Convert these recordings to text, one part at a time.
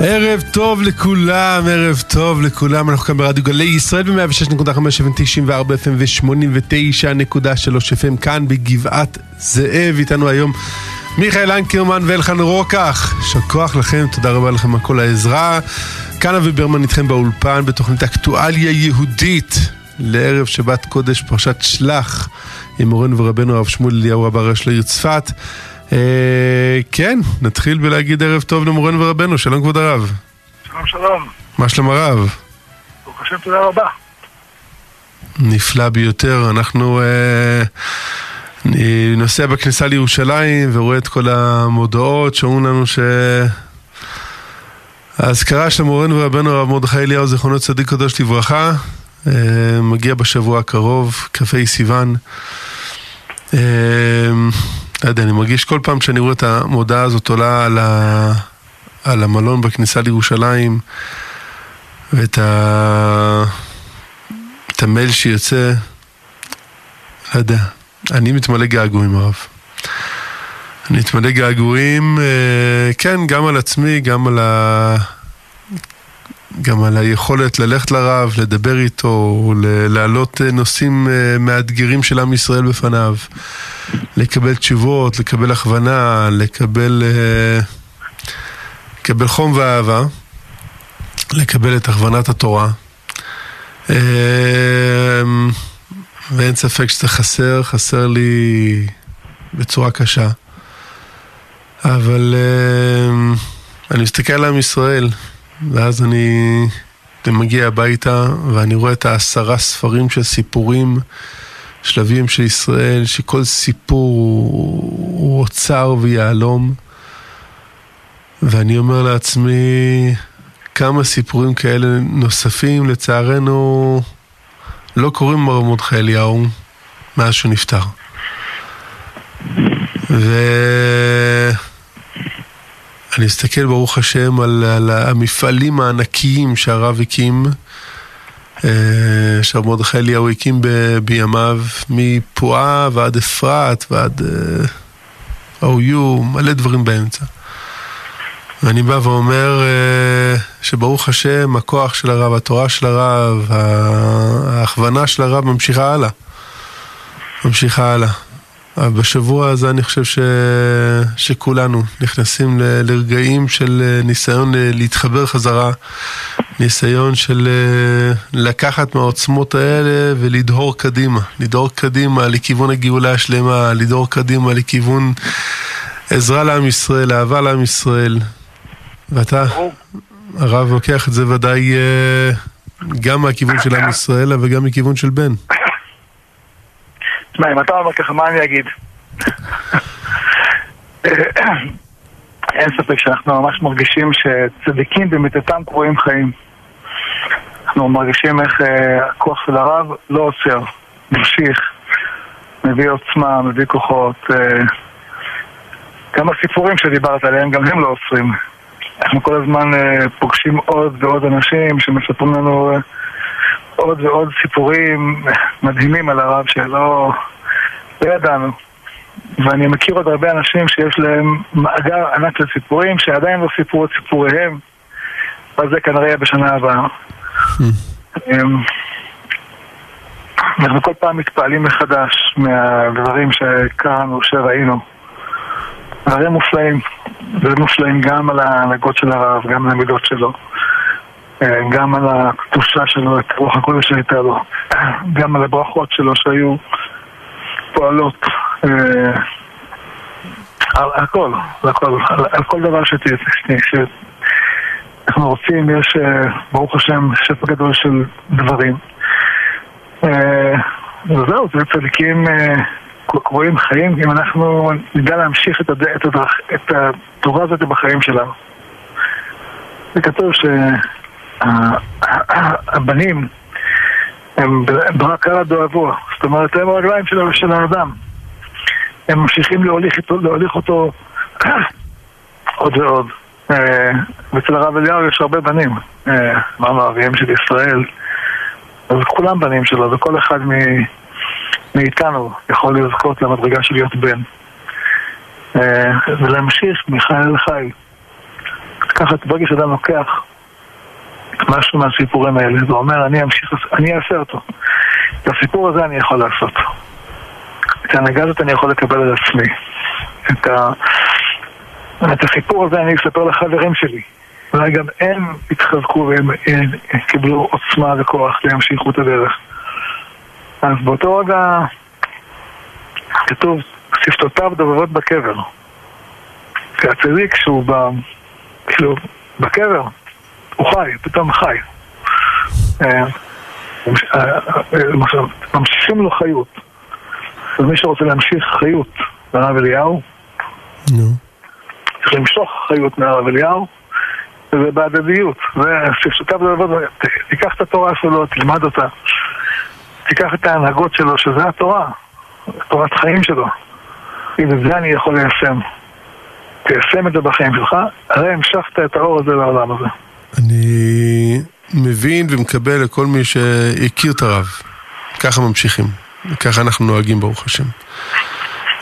ערב טוב לכולם, ערב טוב לכולם, אנחנו כאן ברדיו גלי ישראל ב-106.5 ו-94 FM ו-89.3 FM כאן בגבעת זאב, איתנו היום מיכאל אנקרמן ואלחן רוקח, יישר כוח לכם, תודה רבה לכם על כל העזרה. כאן אבי ברמן איתכם באולפן בתוכנית אקטואליה יהודית לערב שבת קודש פרשת שלח עם מורנו ורבנו הרב שמואל אליהו רב הראש לעיר צפת. אה, כן, נתחיל בלהגיד ערב טוב למורנו ורבנו, שלום כבוד הרב. שלום שלום, מה שלום הרב? ברוך השם תודה רבה. נפלא ביותר, אנחנו... אה, אני נוסע בכניסה לירושלים ורואה את כל המודעות שאומרים לנו ש... האזכרה של מורנו ורבנו הרב מרדכי אליהו זיכרונו צדיק קדוש לברכה אה, מגיע בשבוע הקרוב, כ"ה סיוון. לא יודע, אני מרגיש כל פעם שאני רואה את המודעה הזאת עולה על, ה... על המלון בכניסה לירושלים ואת ה... את המייל שיוצא, לא יודע, אני מתמלא געגועים הרב. אני מתמלא געגועים, אה, כן, גם על עצמי, גם על ה... גם על היכולת ללכת לרב, לדבר איתו, להעלות נושאים אה, מאתגרים של עם ישראל בפניו, לקבל תשובות, לקבל הכוונה, לקבל, אה, לקבל חום ואהבה, לקבל את הכוונת התורה. אה, ואין ספק שזה חסר, חסר לי בצורה קשה. אבל אני מסתכל על עם ישראל, ואז אני מגיע הביתה ואני רואה את העשרה ספרים של סיפורים, שלבים של ישראל, שכל סיפור הוא אוצר ויהלום. ואני אומר לעצמי, כמה סיפורים כאלה נוספים, לצערנו, לא קוראים מר מרדכי אליהו מאז שהוא נפטר. ו... אני אסתכל ברוך השם על, על המפעלים הענקיים שהרב הקים, אה, שהרב מרדכי אליהו הקים ב, בימיו, מפועה ועד אפרת ועד אה, OU, מלא דברים באמצע. ואני בא ואומר אה, שברוך השם, הכוח של הרב, התורה של הרב, ההכוונה של הרב ממשיכה הלאה. ממשיכה הלאה. בשבוע הזה אני חושב ש... שכולנו נכנסים ל... לרגעים של אה, ניסיון אה, להתחבר חזרה, ניסיון של אה, לקחת מהעוצמות האלה ולדהור קדימה, לדהור קדימה לכיוון הגאולה השלמה, לדהור קדימה לכיוון עזרה לעם ישראל, אהבה לעם ישראל. ואתה, הרב, לוקח את זה ודאי גם מהכיוון של עם ישראל, אבל גם מכיוון של בן. תשמע, אם אתה אומר ככה, מה אני אגיד? אין ספק שאנחנו ממש מרגישים שצדיקים במיטתם קרויים חיים. אנחנו מרגישים איך אה, הכוח של הרב לא עוצר, ממשיך, מביא עוצמה, מביא כוחות. אה, גם הסיפורים שדיברת עליהם, גם הם לא עוצרים. אנחנו כל הזמן אה, פוגשים עוד ועוד אנשים שמספרים לנו... עוד ועוד סיפורים מדהימים על הרב שלא לא ידענו. ואני מכיר עוד הרבה אנשים שיש להם מאגר ענק של סיפורים שעדיין לא סיפרו את סיפוריהם, אבל זה כנראה יהיה בשנה הבאה. אמ, אנחנו כל פעם מתפעלים מחדש מהדברים שקראנו, שראינו. דברים מופלאים, דברים מופלאים גם על ההנהגות של הרב, גם על המידות שלו. אה, גם על הקדושה שלו, את רוח הקודש שהייתה לו, גם על הברכות שלו שהיו פועלות אה, על הכל, על הכל, על, כל דבר שאנחנו רוצים, יש אה, ברוך השם שפע גדול של דברים. וזהו, זה צדיקים קרואים חיים, אם אנחנו נדע להמשיך את, את, הדרך, את התורה הזאת בחיים שלנו. זה כתוב ש... הבנים הם ברק ארד אוהבו, זאת אומרת הם הרגליים של האדם. הם ממשיכים להוליך, אותו עוד ועוד. אה, ואצל הרב אליהו יש הרבה בנים, אה, אמרנו אביהם של ישראל, אז כולם בנים שלו, וכל אחד מאיתנו יכול לזכות למדרגה של להיות בן. אה, ולהמשיך מחי אל חי. לקחת, ברגע שאדם לוקח משהו מהסיפורים האלה, ואומר, אני אמשיך, אני אעשה אותו. את הסיפור הזה אני יכול לעשות. את ההנהגה הזאת אני יכול לקבל על עצמי. את, ה... את הסיפור הזה אני אספר לחברים שלי. אולי גם הם יתחזקו והם קיבלו עוצמה וכוח וימשיכו את הדרך. אז באותו רגע כתוב, שפתותיו דובבות בקבר. כי הצדיק שהוא ב... כאילו, בקבר, הוא חי, פתאום חי. אה, אה, אה, ממשיכים לו חיות. ומי שרוצה להמשיך חיות מהרב אליהו, צריך למשוך חיות מהרב אליהו, וזה בהדדיות. זה תיקח את התורה שלו, תלמד אותה. תיקח את ההנהגות שלו, שזה התורה, תורת חיים שלו. אם את זה אני יכול ליישם. תיישם את זה בחיים שלך, הרי המשכת את האור הזה לעולם הזה. אני מבין ומקבל לכל מי שהכיר את הרב. ככה ממשיכים. ככה אנחנו נוהגים, ברוך השם.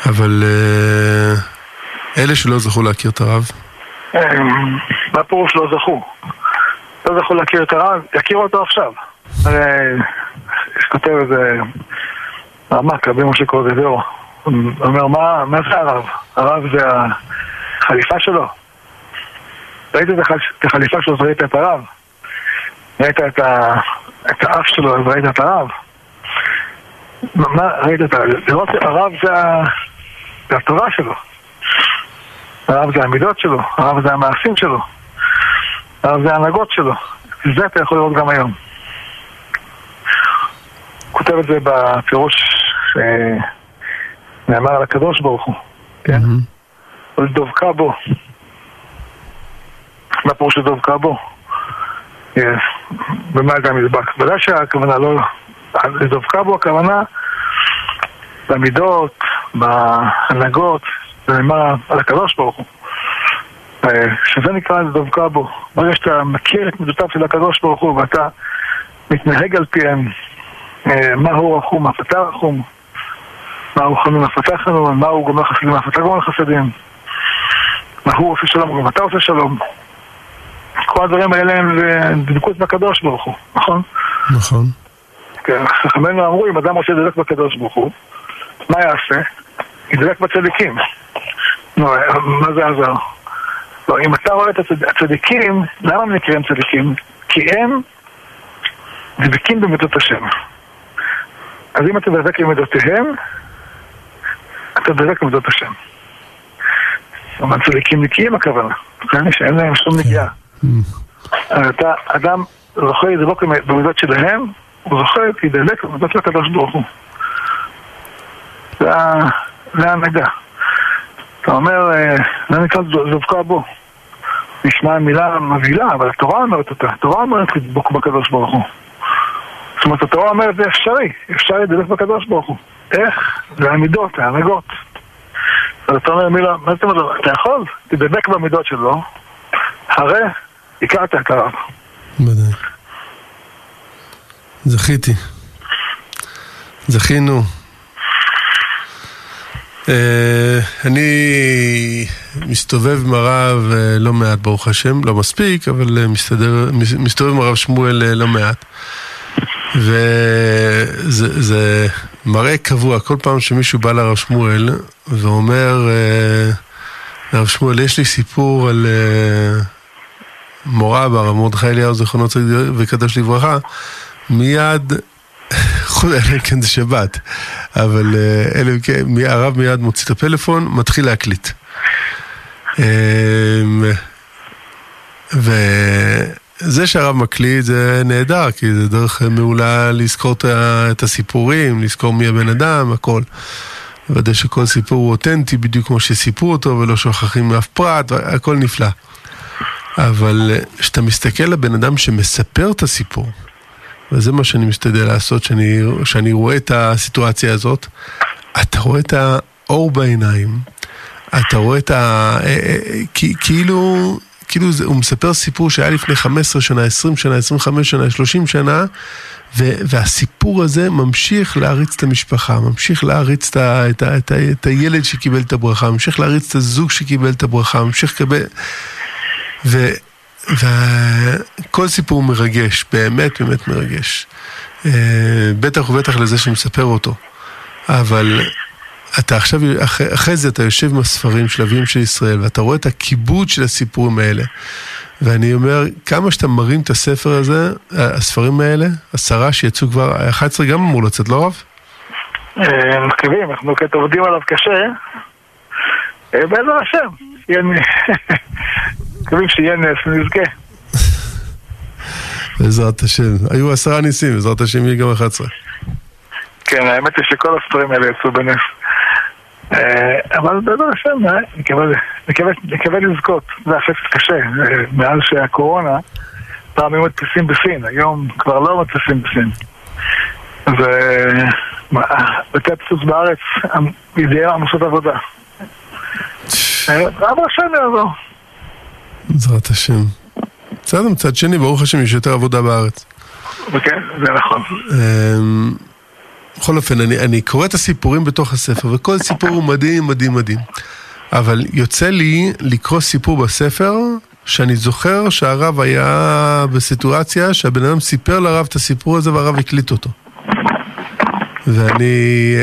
אבל אה, אלה שלא זכו להכיר את הרב? מה פירוש לא זכו? לא זכו להכיר את הרב, יכירו אותו עכשיו. הרי כותב איזה רמק, רבי משה קורדדור. הוא אומר, מה זה הרב? הרב זה החליפה שלו. ראית את החליפה שלו, אז ראית את הרב. ראית את, ה... את האף שלו, אז ראית את הרב. מה, ראית את ה... לראות הרב זה, ה... זה התורה שלו. הרב זה המידות שלו, הרב זה המעשים שלו, הרב זה ההנהגות שלו. זה אתה יכול לראות גם היום. כותב את זה בפירוש שנאמר על הקדוש ברוך הוא, כן? ולדבקה בו. מה פירוש לדבקה בו? במה זה המדבק? ודאי שהכוונה לא... לדבקה בו הכוונה במידות, בהנהגות, זה נאמר על הקדוש ברוך הוא. אה, שזה נקרא לדבקה בו. ברגע שאתה מכיר את מידותיו של הקדוש ברוך הוא ואתה מתנהג על פיהם, אה, מה הוא רחום, אתה רחום, מה הוא חנון, אתה חנון, מה הוא גומר חסדים, אתה גומר חסדים, מה הוא עושה שלום, גם אתה עושה שלום. כל הדברים האלה הם דבקות בקדוש ברוך הוא, נכון? נכון. כן, חכמינו אמרו, אם אדם רוצה לדלק בקדוש ברוך הוא, מה יעשה? ידלק בצדיקים. נו, מה זה עזר? לא, אם אתה רואה את הצדיקים, למה הם נקראים צדיקים? כי הם דבקים במידות השם. אז אם אתה דבק במידותיהם, אתה דבק במידות השם. כלומר, צדיקים נקיים הכוונה, כן? שאין להם שום נגיעה. אתה, אדם זוכה לדבוק במידות שלהם, הוא זוכה להידלק במידות של הקדוש ברוך הוא. זה ההנהגה. אתה אומר, אה, זה נקרא דבקה בו. נשמע מילה מבהילה, אבל התורה אומרת אותה. התורה אומרת לדבוק בקדוש ברוך הוא. זאת אומרת, התורה אומרת זה אפשרי, אפשר לדבק בקדוש ברוך הוא. איך? זה המידות, ההנהגות. אז אתה אומר מילה, מה זאת אומרת? אתה יכול, תדבק במידות שלו, הרי הכרת את הרב. ודאי. זכיתי. זכינו. אה, אני מסתובב עם הרב אה, לא מעט, ברוך השם, לא מספיק, אבל אה, מסתדר, מסתובב עם הרב שמואל לא מעט. וזה מראה קבוע, כל פעם שמישהו בא לרב שמואל ואומר, לרב שמואל, יש לי סיפור על מורה ברב מרדכי אליהו, זכרונו צדיק וקדוש לברכה, מיד אלא אם כן זה שבת, אבל אה, אלא אם כן, הרב מיד מוציא את הפלאפון, מתחיל להקליט. אמ, וזה שהרב מקליט זה נהדר, כי זה דרך מעולה לזכור את הסיפורים, לזכור מי הבן אדם, הכל. לוודא שכל סיפור הוא אותנטי, בדיוק כמו שסיפרו אותו, ולא שוכחים מאף פרט, הכל נפלא. אבל אה, כשאתה מסתכל לבן אדם שמספר את הסיפור, וזה מה שאני משתדל לעשות, שאני, שאני רואה את הסיטואציה הזאת. אתה רואה את האור בעיניים, אתה רואה את ה... אה, אה, כאילו, כאילו זה, הוא מספר סיפור שהיה לפני 15 שנה, 20 שנה, 25 שנה, 30 שנה, ו, והסיפור הזה ממשיך להריץ את המשפחה, ממשיך להריץ את, ה, את, ה, את, ה, את הילד שקיבל את הברכה, ממשיך להריץ את הזוג שקיבל את הברכה, ממשיך לקבל... וכל סיפור מרגש, באמת באמת מרגש. אה, בטח ובטח לזה שמספר אותו. אבל אתה עכשיו, אחרי, אחרי זה אתה יושב עם הספרים של אביהם של ישראל, ואתה רואה את הכיבוד של הסיפורים האלה. ואני אומר, כמה שאתה מרים את הספר הזה, הספרים האלה, עשרה שיצאו כבר, 11 גם אמור לצאת, לא רב? אה, מקווים, אנחנו כעת עובדים עליו קשה. אה, בעזר השם, מקווים שיהיה נס ונזכה. בעזרת השם. היו עשרה ניסים, בעזרת השם יהיה גם 11. כן, האמת היא שכל הספרים האלה יצאו בנס. אה, אבל בעזר השם, נקווה לזכות. זה החפץ קשה. מאז שהקורונה, פעם היו מדפיסים בסין, היום כבר לא מדפיסים בסין. ובתי הדפוס בארץ, ידיעה עמוסות עבודה. אבא השם יעזור. בעזרת השם. בסדר, מצד שני, ברוך השם, יש יותר עבודה בארץ. כן, זה נכון. אמ, בכל אופן, אני, אני קורא את הסיפורים בתוך הספר, וכל סיפור הוא מדהים, מדהים, מדהים. אבל יוצא לי לקרוא סיפור בספר, שאני זוכר שהרב היה בסיטואציה שהבן אדם סיפר לרב את הסיפור הזה והרב הקליט אותו. ואני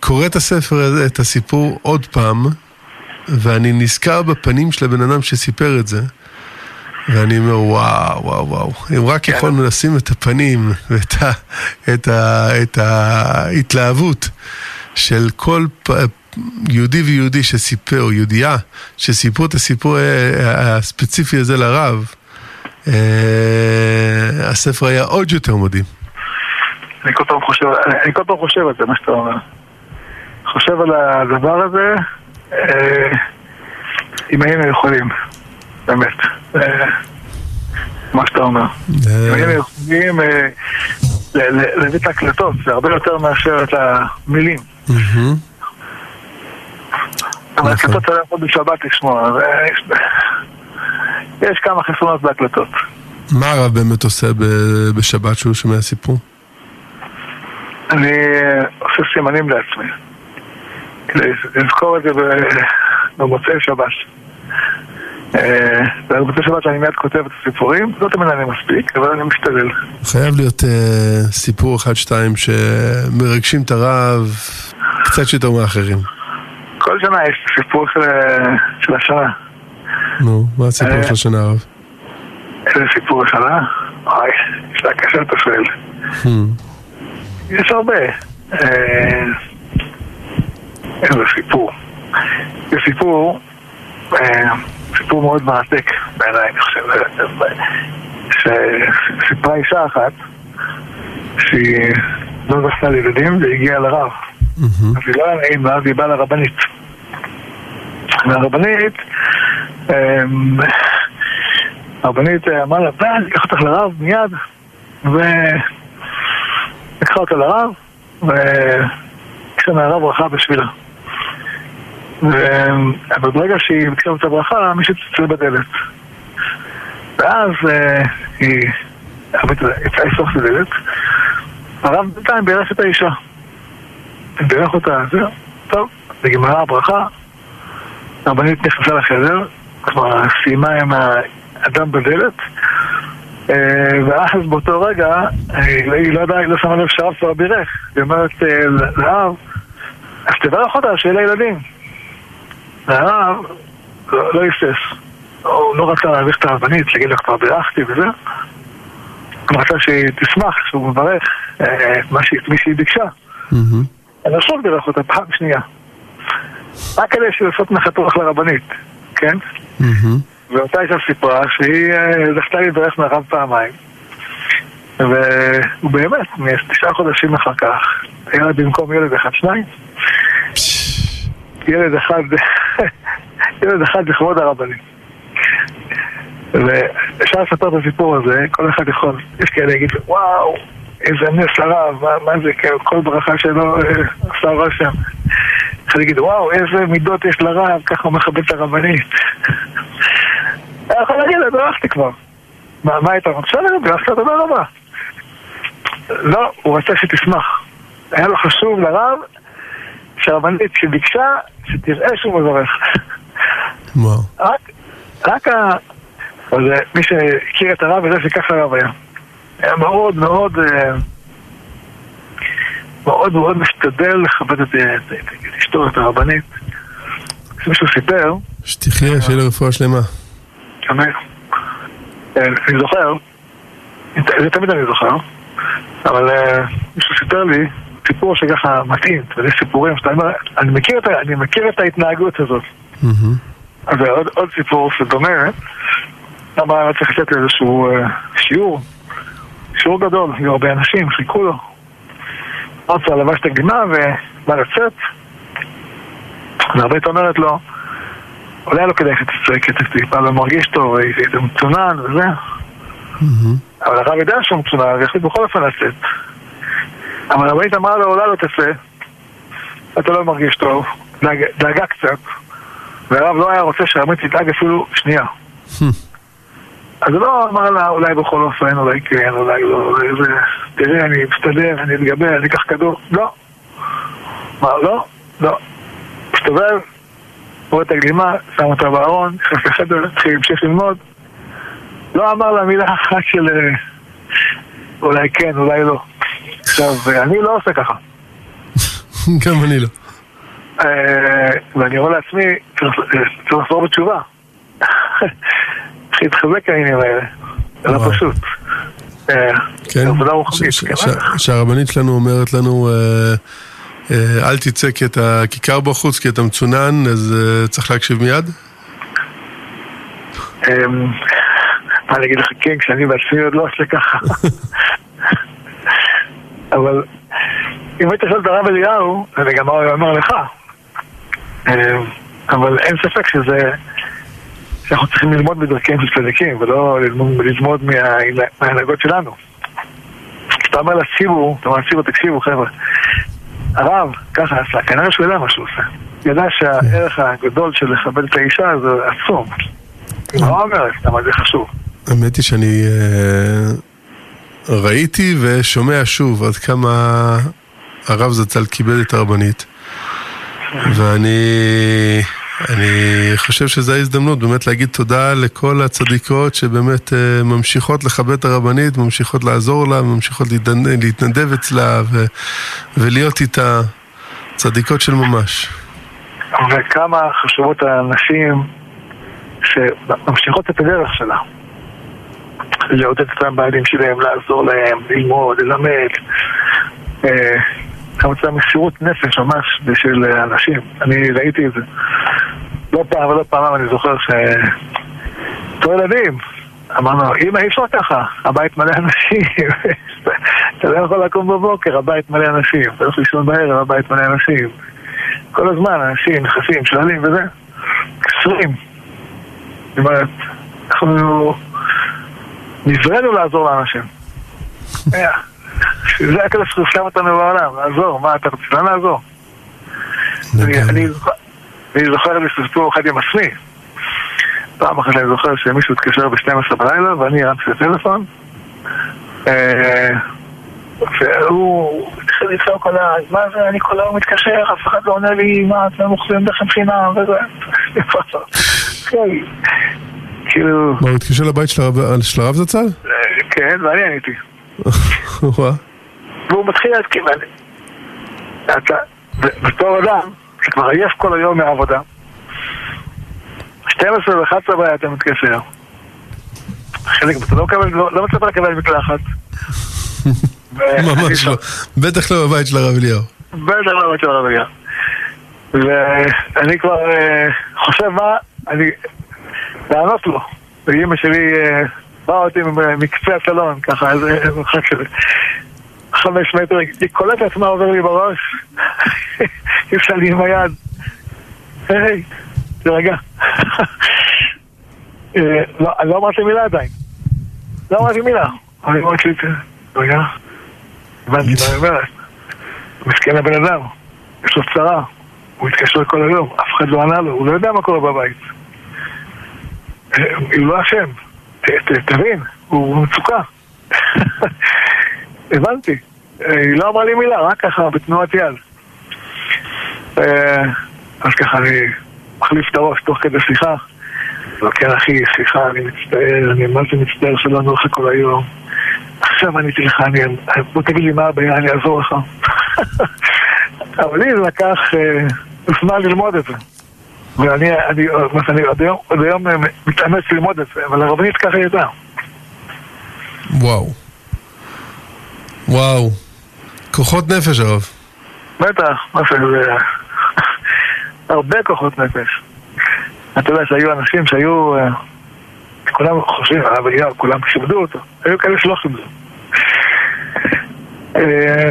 קורא את הספר הזה, את הסיפור עוד פעם, ואני נזכר בפנים של הבן אדם שסיפר את זה, ואני אומר, וואו, וואו, וואו, אם רק כן. יכולנו לשים את הפנים ואת ה, את ה, את ההתלהבות של כל פ, יהודי ויהודי שסיפר, או יהודייה, שסיפרו את הסיפור הספציפי הזה לרב, אה, הספר היה עוד יותר מדהים. אני כל פעם חושב, אני כל פעם חושב על זה, מה שאתה אומר. חושב על הדבר הזה, אה, אם היינו יכולים, באמת. אה, מה שאתה אומר. אה. אם היינו יכולים להביא את ההקלטות, זה הרבה יותר מאשר את המילים. אבל הקלטות אתה יכול בשבת לשמוע, יש כמה חסרונות בהקלטות. מה הרב באמת עושה בשבת שהוא שומע סיפור? אני עושה סימנים לעצמי. לזכור את זה במוצאי שבת. במוצאי שבת שאני מיד כותב את הסיפורים, לא תמיד אני מספיק, אבל אני משתדל. חייב להיות אה, סיפור אחד-שתיים שמרגשים את הרב קצת יותר מאחרים. כל שנה יש סיפור של השנה. נו, מה הסיפור אה, של השנה הרב? איזה סיפור השנה? אוי, יש לה קשה אתה שואל. Hmm. יש הרבה. אה, איזה סיפור. זה סיפור, אה, סיפור מאוד מרתק בעיניי, אני חושב, שסיפרה אישה אחת שהיא לא זכתה לילדים והגיעה לרב. אז היא לא היה נעים, ואז היא באה לרבנית. והרבנית, אמ, הרבנית אמרה לה, אני אקח אותך לרב מיד, ולקחה אותה לרב, וביקשה מהרב ברכה בשבילה. אבל ברגע שהיא ביקשה את הברכה, מישהו צלצל בדלת. ואז אה, היא יצאה לפתוח את הדלת, הרב בינתיים בירך את האישה. בירך אותה, זהו, טוב, נגמרה הברכה, הרבנית נכנסה לחדר, כבר סיימה עם האדם בדלת, אה, ואז באותו רגע, אה, היא לא ידעה, לא שמה לב שהרב כבר בירך, היא אומרת לרב, אז תברך אותה, שיהיה לה ילדים. והרב לא היסס. הוא לא רצה להביך את הרבנית, להגיד לה כבר בירכתי וזה. הוא רצה שהיא תשמח שהוא מברך אה, את מי שהיא ביקשה. אני עכשיו בירך אותה פעם שנייה. רק כדי לעשות נחתוך לרבנית, כן? ואותה אישה סיפרה שהיא אה, זכתה להתברך מהרב פעמיים. והוא באמת, תשעה חודשים אחר כך, היה במקום ילד אחד שניים. ילד אחד, ילד אחד לכבוד הרבנים. ואפשר לספר את הסיפור הזה, כל אחד יכול, יש כאלה יגיד, וואו, איזה נס הרב, מה, מה זה, כל ברכה שלו אה, עשה רושם. אחד יגיד, וואו, איזה מידות יש לרב, ככה הוא מכבד את הרבנית. אני יכול להגיד, ברכתי כבר. מה, מה היית רוצה? בסדר, ברכת תודה רבה. לא, הוא רצה שתשמח. היה לו חשוב לרב שהרבנית שביקשה, שתראה שהוא מברך. וואו. רק, רק אז אה, מי שהכיר את הרב יודע שככה הרב היה. היה מאוד מאוד אה, מאוד מאוד משתדל לכבד את אשתו, את הרבנית. מישהו סיפר... שתחיה, שיהיה לו רפואה שלמה. אמן. אני זוכר, זה תמיד אני זוכר, אבל מישהו סיפר לי סיפור שככה מתאים, אתה יודע, סיפורים שאתה אומר, אני מכיר את, אני מכיר את ההתנהגות הזאת. אז עוד, עוד סיפור שדומה, למה צריך לתת איזשהו uh, שיעור, שיעור גדול, היו הרבה אנשים, חיכו לו. רצה לבש את הגלימה ובא לצאת, והרבית אומרת לו, אולי לא כדאי שתצא כי אתה טיפה לא מרגיש טוב, זה מצונן וזה. אבל הרב יודע שהוא מצונן, והחליט בכל אופן לצאת. אבל הרבנית אמרה לו, אולי לא תצא, אתה לא מרגיש טוב, דאגה קצת, והרב לא היה רוצה שהרבנית תדאג אפילו שנייה. אז הוא לא אמר לה, אולי בכל אופן, אולי כן, אולי לא, זה, תראה, אני מסתדר, אני אתגבר, אני אקח כדור. לא. אמר, לא, לא. מסתובב, רואה את הגלימה, שם אותה בארון, נכנס לחדר, התחיל להמשיך ללמוד. לא אמר לה מילה אחת של אה, אולי כן, אולי לא. עכשיו, אני לא עושה ככה. גם אני לא. אה, ואני רואה לעצמי, צריך לחזור בתשובה. צריך להתחזק העניינים האלה. זה לא פשוט. אה, כן, כן שהרבנית שלנו אומרת לנו, אה, אל תצא כי אתה כיכר בחוץ, כי אתה מצונן, אז צריך להקשיב מיד? אמ, מה אני אגיד לך, כן, כשאני בעצמי עוד לא עושה ככה. אבל אם היית שואל את הרב אליהו, אני גם אומר לך. אה, אבל אין ספק שזה... שאנחנו צריכים ללמוד בדרכיהם של צדיקים, ולא ללמוד, מההנהגות שלנו. כשאתה אומר לציבור, אתה אומר לציבור, תקשיבו חבר'ה, הרב ככה עשה, כנראה שהוא יודע מה שהוא עושה. ידע שהערך הגדול של לכבד את האישה זה עצום. היא לא אומרת, אבל זה חשוב. האמת היא שאני אה, ראיתי ושומע שוב עד כמה הרב זצ"ל כיבד את הרבנית. ואני אני חושב שזו ההזדמנות באמת להגיד תודה לכל הצדיקות שבאמת uh, ממשיכות לכבד את הרבנית, ממשיכות לעזור לה, ממשיכות להתנדב אצלה ו, ולהיות איתה צדיקות של ממש. וכמה חשובות הנשים שממשיכות את הדרך שלה. לעודד את הבעלים שלהם, לעזור להם, ללמוד, ללמד. כמה אה, מסירות נפש ממש בשביל אנשים. אני ראיתי את זה. לא פעם ולא פעם אני זוכר ש... אותו ילדים, אמרנו, אמא אי אפשר ככה, הבית מלא אנשים, אתה לא יכול לקום בבוקר, הבית מלא אנשים, אתה יכול לישון בערב, הבית מלא אנשים. כל הזמן אנשים נכנסים, שואלים וזה, קשרים. זאת אומרת, אנחנו נבראנו לעזור לאנשים. זה הכסף ששם אותנו בעולם, לעזור, מה אתה רוצה? לאן לעזור? אני זוכר איזה סיפור אחד עם עצמי. פעם אחת אני זוכר שמישהו התקשר ב-12 בלילה ואני הרמתי את הטלפון אה, והוא התחיל לצעוק עליי, מה זה, אני כל היום מתקשר, אף אחד לא עונה לי, מה, אתם מוכרים דחם חינם וזה. כאילו... מה, הוא התקשר לבית של הרב זצ"ל? כן, ואני עניתי. והוא מתחיל להתקיף, אתה, בתור אדם, שכבר עייף כל היום מהעבודה, 12 ו-11 בעיה אתה מתקשר. חלק, אתה לא מקבל, לא, לא מצליח לקבל מקלחת. ממש לא. בטח לא בבית של הרב אליהו. בטח לא בבית של הרב אליהו. ואני כבר אה, חושב מה, אני, לענות לו. ואימא שלי אה, באה אותי מקצה הסלון, ככה, איזה מרחק של חמש מטר, היא קולטת מה עובר לי בראש, היא עושה לי עם היד. היי, תרגע. אה, לא, לא אמרתי מילה עדיין. לא אמרתי מילה. אני אמרתי לי, רגע, הבנתי מה היא אומרת. מסכן הבן אדם, יש לו צרה, הוא התקשר כל היום, אף אחד לא ענה לו, הוא לא יודע מה קורה בבית. הוא לא אשם, תבין, הוא במצוקה. הבנתי. היא לא אמרה לי מילה, רק ככה, בתנועת יד. אז ככה אני מחליף את הראש תוך כדי שיחה. כן אחי, סליחה, אני מצטער, אני מה זה מצטער שלא ענו לך כל היום. עכשיו עניתי לך, אני, בוא תגיד לי מה הבעיה, אני אעזור לך. אבל לי זה לקח אה, זמן ללמוד את זה. ואני אני, אני עד היום, עד היום אה, מתאמץ ללמוד את זה, אבל הרבנית ככה ידעה. וואו. וואו. כוחות נפש הרב. בטח, מה זה, הרבה כוחות נפש. אתה יודע שהיו אנשים שהיו, אה, כולם חושבים, הרב אליהו, כולם כיבדו אותו, היו כאלה שלא כיבדו. אה,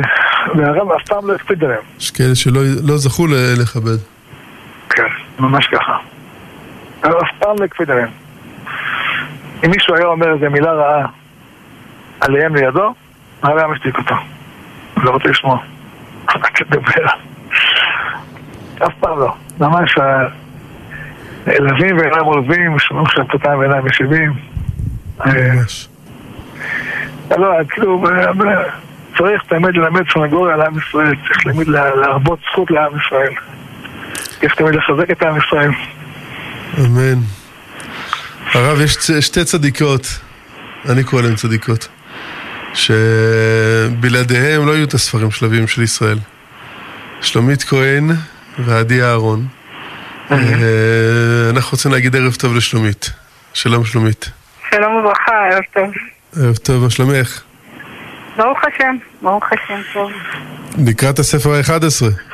והרב אף פעם לא הקפיד עליהם. יש כאלה שלא לא זכו לכבד. ממש ככה. אף פעם לא הקפיד עליהם. אם מישהו היה אומר איזה מילה רעה עליהם לידו, הרב היה משתיק אותו. לא רוצה לשמוע. רק לדבר. אף פעם לא. ממש לווים ואינם עולבים, שומעים חלקותם ואינם משיבים. ממש. לא, כאילו, צריך תמיד ללמד סנגוריה על עם ישראל, צריך תמיד להרבות זכות לעם ישראל. צריך תמיד לחזק את עם ישראל. אמן. הרב, יש שתי צדיקות, אני קורא להן צדיקות, שבלעדיהם לא יהיו את הספרים שלבים של ישראל. שלומית כהן ועדי אהרון. אה, אנחנו רוצים להגיד ערב טוב לשלומית. שלום שלומית. שלום וברכה, ערב טוב. ערב טוב, מה שלומך? ברוך השם, ברוך השם טוב. לקראת הספר ה-11.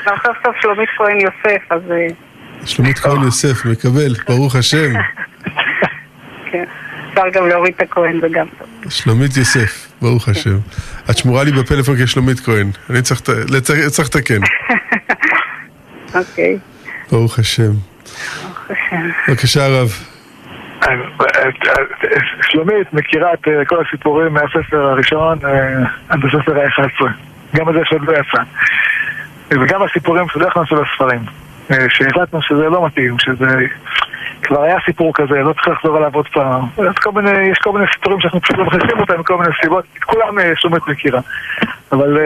סוף סוף שלומית כהן יוסף, אז... אה, שלומית כהן יוסף, מקבל, ברוך השם. כן, אפשר גם להוריד את הכהן, זה גם טוב. שלומית יוסף, ברוך השם. את שמורה לי בפלאפון כשלומית כהן, אני צריך לתקן. אוקיי. ברוך השם. ברוך השם. בבקשה הרב. שלומית מכירה את אה, כל הסיפורים מהספר הראשון אה, עד הספר ה-11. גם הזה שעוד לא יצא. וגם הסיפורים שלא הכנסנו לספרים. אה, שהחלטנו שזה לא מתאים, שזה... כבר היה סיפור כזה, לא צריך לחזור עליו עוד פעם. יש כל מיני סיפורים שאנחנו פשוט לא מכניסים אותם מכל מיני סיבות, את כולם שלומית מכירה. אבל...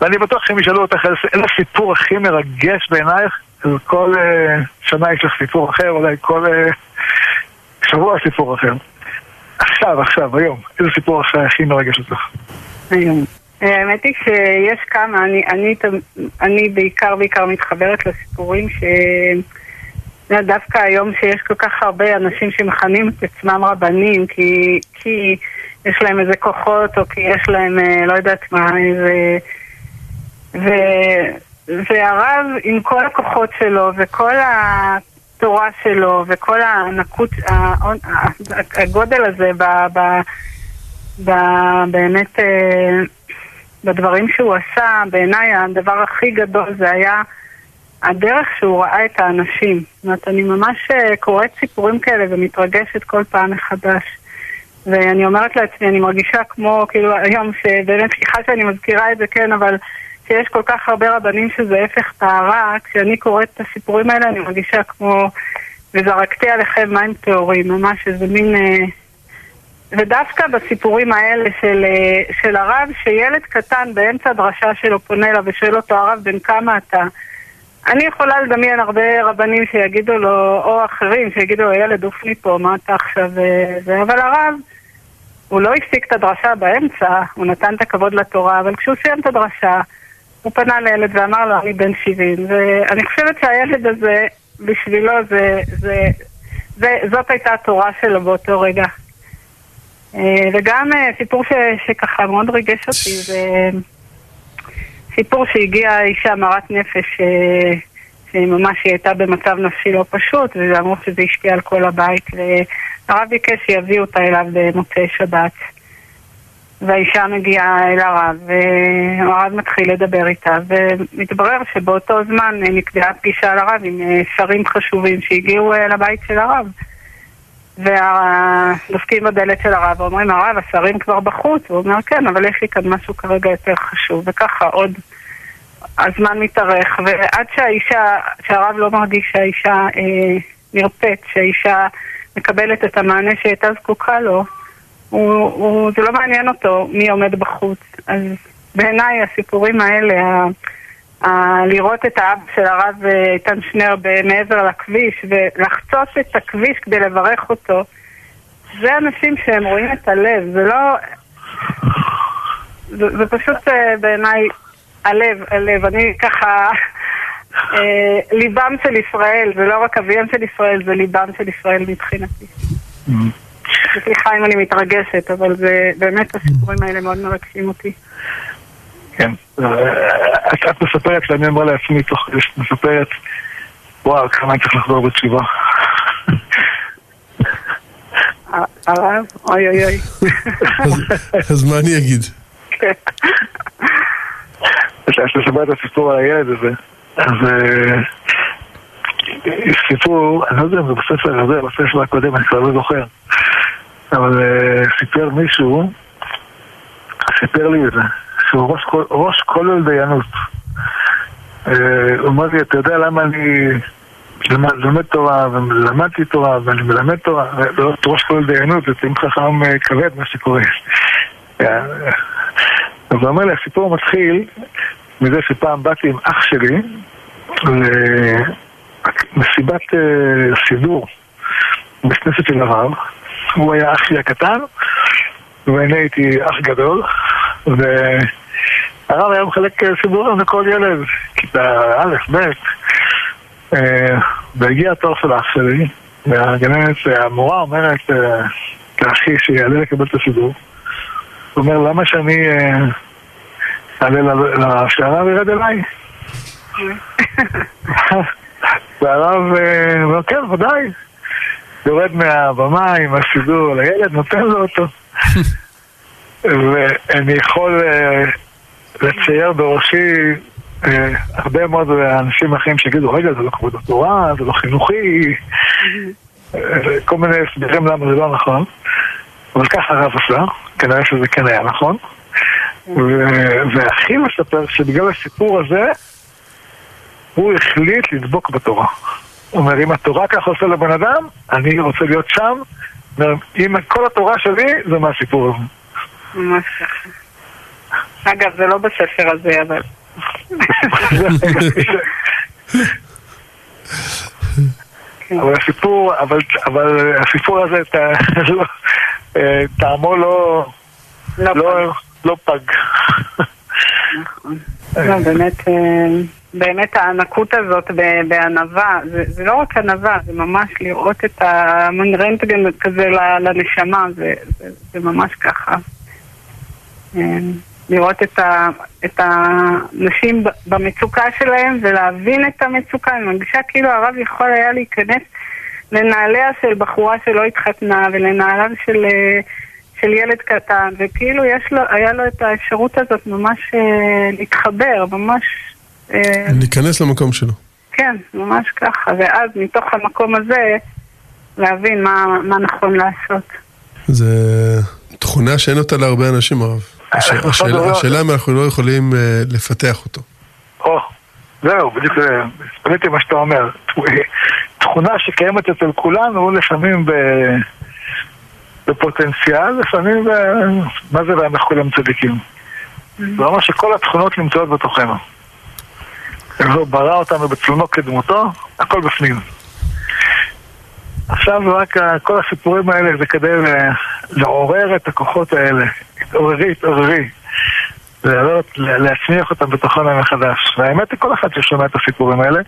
ואני בטוח שהם ישאלו אותך איזה הסיפור הכי מרגש בעינייך, כל שנה יש לך סיפור אחר, אולי כל שבוע סיפור אחר. עכשיו, עכשיו, היום. איזה סיפור עכשיו הכי מרגש אותך? היום. האמת היא שיש כמה, אני, אני, אני בעיקר בעיקר מתחברת לסיפורים ש... דווקא היום שיש כל כך הרבה אנשים שמכנים את עצמם רבנים כי, כי יש להם איזה כוחות או כי יש להם אה, לא יודעת מה, איזה... ו... והרב עם כל הכוחות שלו וכל ה... התורה שלו וכל הענקות, הגודל הזה ב, ב, ב, באמת אה, בדברים שהוא עשה, בעיניי הדבר הכי גדול זה היה הדרך שהוא ראה את האנשים. זאת אומרת, אני ממש אה, קוראת סיפורים כאלה ומתרגשת כל פעם מחדש. ואני אומרת לעצמי, אני מרגישה כמו, כאילו, היום שבאמת, סליחה שאני מזכירה את זה, כן, אבל שיש כל כך הרבה רבנים שזה הפך טהרה, כשאני קוראת את הסיפורים האלה אני מרגישה כמו וזרקתי עליכם מים טהורים, ממש איזה מין... אה, ודווקא בסיפורים האלה של, אה, של הרב, שילד קטן באמצע הדרשה שלו פונה אליו ושואל אותו, הרב, בן כמה אתה? אני יכולה לדמיין הרבה רבנים שיגידו לו, או אחרים שיגידו לו, ילד, עוף לי פה, מה אתה עכשיו... זה, אבל הרב, הוא לא הפסיק את הדרשה באמצע, הוא נתן את הכבוד לתורה, אבל כשהוא סיים את הדרשה, הוא פנה לילד ואמר לו, אני בן 70. ואני חושבת שהילד הזה, בשבילו, זה, זה, זה, זאת הייתה התורה שלו באותו רגע. אה, וגם אה, סיפור ש, שככה מאוד ריגש אותי, זה סיפור שהגיעה אישה מרת נפש, אה, שממש היא הייתה במצב נפשי לא פשוט, ואמרו שזה השפיע על כל הבית, והרב ביקש שיביאו אותה אליו במוצאי שבת. והאישה מגיעה אל הרב, והרב מתחיל לדבר איתה, ומתברר שבאותו זמן נקבעה פגישה לרב עם אה, שרים חשובים שהגיעו אה, לבית של הרב. ודופקים בדלת של הרב ואומרים, הרב, השרים כבר בחוץ. הוא אומר, כן, אבל יש לי כאן משהו כרגע יותר חשוב. וככה עוד הזמן מתארך, ועד שהאישה, שהרב לא מרגיש שהאישה אה, נרפאת, שהאישה מקבלת את המענה שהייתה זקוקה לו, הוא, הוא, זה לא מעניין אותו מי עומד בחוץ. אז בעיניי הסיפורים האלה, לראות את האב של הרב איתן שנר מעבר לכביש ולחצות את הכביש כדי לברך אותו, זה אנשים שהם רואים את הלב, זה לא... זה, זה פשוט בעיניי הלב, הלב. אני ככה... ליבם של ישראל, זה לא רק אביהם של ישראל, זה ליבם של ישראל מבחינתי. סליחה אם אני מתרגשת, אבל זה באמת הסיפורים האלה מאוד מרגשים אותי. כן, את מספרת שאני אומר לעצמי תוך כדי שאת מספרת, וואו, כמה אני צריך לחזור בתשובה. הרב? אוי אוי אוי. אז מה אני אגיד? כן. אז לספר את הסיפור על הילד הזה. אז סיפור, אני לא יודע אם זה בספר הזה, בספר הקודם, אני כבר לא זוכר. אבל סיפר מישהו, סיפר לי את זה, שהוא ראש, כולל דיינות. הוא אמר לי, אתה יודע למה אני לומד תורה, ולמדתי תורה, ואני מלמד תורה, ראש כולל דיינות, זה תמיד חכם כבד מה שקורה. אז הוא אומר לי, הסיפור מתחיל מזה שפעם באתי עם אח שלי למסיבת סידור בכנסת של הרב, הוא היה אחי הקטן, ואני הייתי אח גדול, והרב היה מחלק סידורים לכל ילד, כיתה א', ב', והגיע התור של אח שלי, והגננת, המורה אומרת לאחי שיעלה לקבל את הסידור, הוא אומר, למה שאני אעלה שהרב ירד אליי? והרב אומר, כן, ודאי. יורד מהבמה עם הסידור לילד, נותן לו אותו. ואני יכול לצייר בראשי הרבה מאוד אנשים אחרים שיגידו, רגע, זה לא כבוד התורה, זה לא חינוכי, כל מיני הסברים למה זה לא נכון. אבל ככה הרב עשה, כנראה שזה כן היה נכון. והכי מספר שבגלל הסיפור הזה, הוא החליט לדבוק בתורה. הוא אומר, אם התורה ככה עושה לבן אדם, אני רוצה להיות שם, אם כל התורה שלי, זה מהסיפור הזה. ממש ככה. אגב, זה לא בספר הזה, אבל... אבל הסיפור, אבל, אבל הסיפור הזה, טעמו לא, לא, לא פג. נכון. לא, באמת... באמת הענקות הזאת בענווה, זה, זה לא רק ענווה, זה ממש לראות את המין רנטגן כזה לנשמה, זה, זה, זה ממש ככה. לראות את, ה, את האנשים במצוקה שלהם ולהבין את המצוקה. אני מרגישה כאילו הרב יכול היה להיכנס לנעליה של בחורה שלא התחתנה ולנעליו של, של ילד קטן, וכאילו יש לו, היה לו את האפשרות הזאת ממש להתחבר, ממש להיכנס למקום שלו. כן, ממש ככה, ואז מתוך המקום הזה להבין מה, מה נכון לעשות. זה תכונה שאין אותה להרבה אנשים, הרב. השאלה אם אנחנו לא יכולים לפתח אותו. או, זהו, בדיוק פניתי מה שאתה אומר. תכונה שקיימת אצל כולנו, לפעמים בפוטנציאל, לפעמים ב... מה זה ואנחנו כולם צדיקים? זה אומר שכל התכונות נמצאות בתוכנו. הוא ברא אותנו בצלונו כדמותו, הכל בפנים. עכשיו רק כל הסיפורים האלה זה כדי לעורר את הכוחות האלה. התעוררי, התעוררי. לעלות, להצמיח אותם בתוכנו מחדש. והאמת היא כל אחד ששומע את הסיפורים האלה.